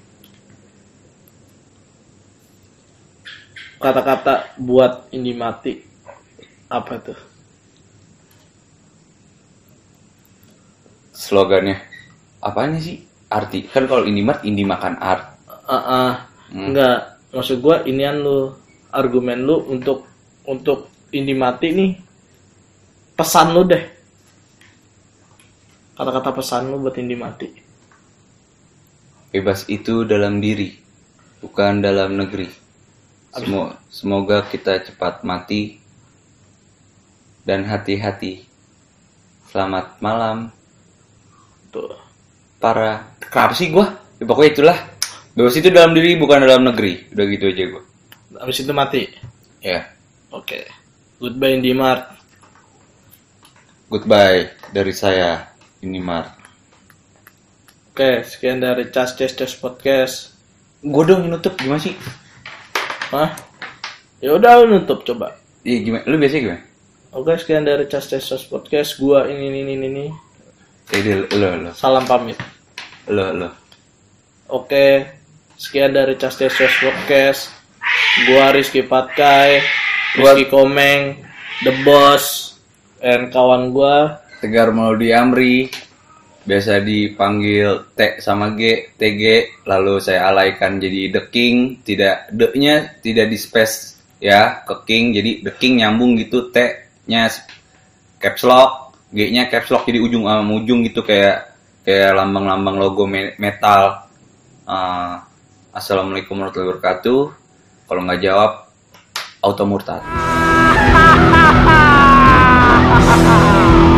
Kata-kata buat ini mati apa tuh? slogannya apanya sih arti kan kalau Indimart Indi makan art Ah, ah. Hmm. enggak. Maksud gue inian lu argumen lu untuk untuk ini mati nih pesan lu deh. Kata-kata pesan lu buat ini mati. Bebas itu dalam diri, bukan dalam negeri. Semo- semoga kita cepat mati dan hati-hati. Selamat malam Tuh. para. Kenapa sih gua? Ya, pokoknya itulah. Bebas itu dalam diri, bukan dalam negeri. Udah gitu aja gua. Habis itu mati. Ya, Oke. Goodbye Indimart. goodbye dari saya, Indimart. Oke, sekian dari Cas Cas Cas Podcast. Gua dong yang nutup gimana sih? Hah? Ya udah lu nutup coba. Iya gimana? Lu biasanya gimana? Oke, sekian dari Cas Cas Cas Podcast. Gua ini ini ini ini. Dia- lo, lo, Salam pamit. lo, lo. Oke, sekian dari Cas Cas Cas Podcast. Gua Rizky Patkai, Rizky Komeng, The Boss, dan kawan gua. Tegar Mauludi Amri biasa dipanggil T sama G TG lalu saya alaikan jadi The King. Tidak D-nya tidak di space ya ke King. Jadi The King nyambung gitu T-nya caps lock G-nya caps lock. Jadi ujung sama ujung gitu kayak kayak lambang-lambang logo me- metal. Ah, Assalamualaikum warahmatullahi wabarakatuh. Kalau nggak jawab auto murtad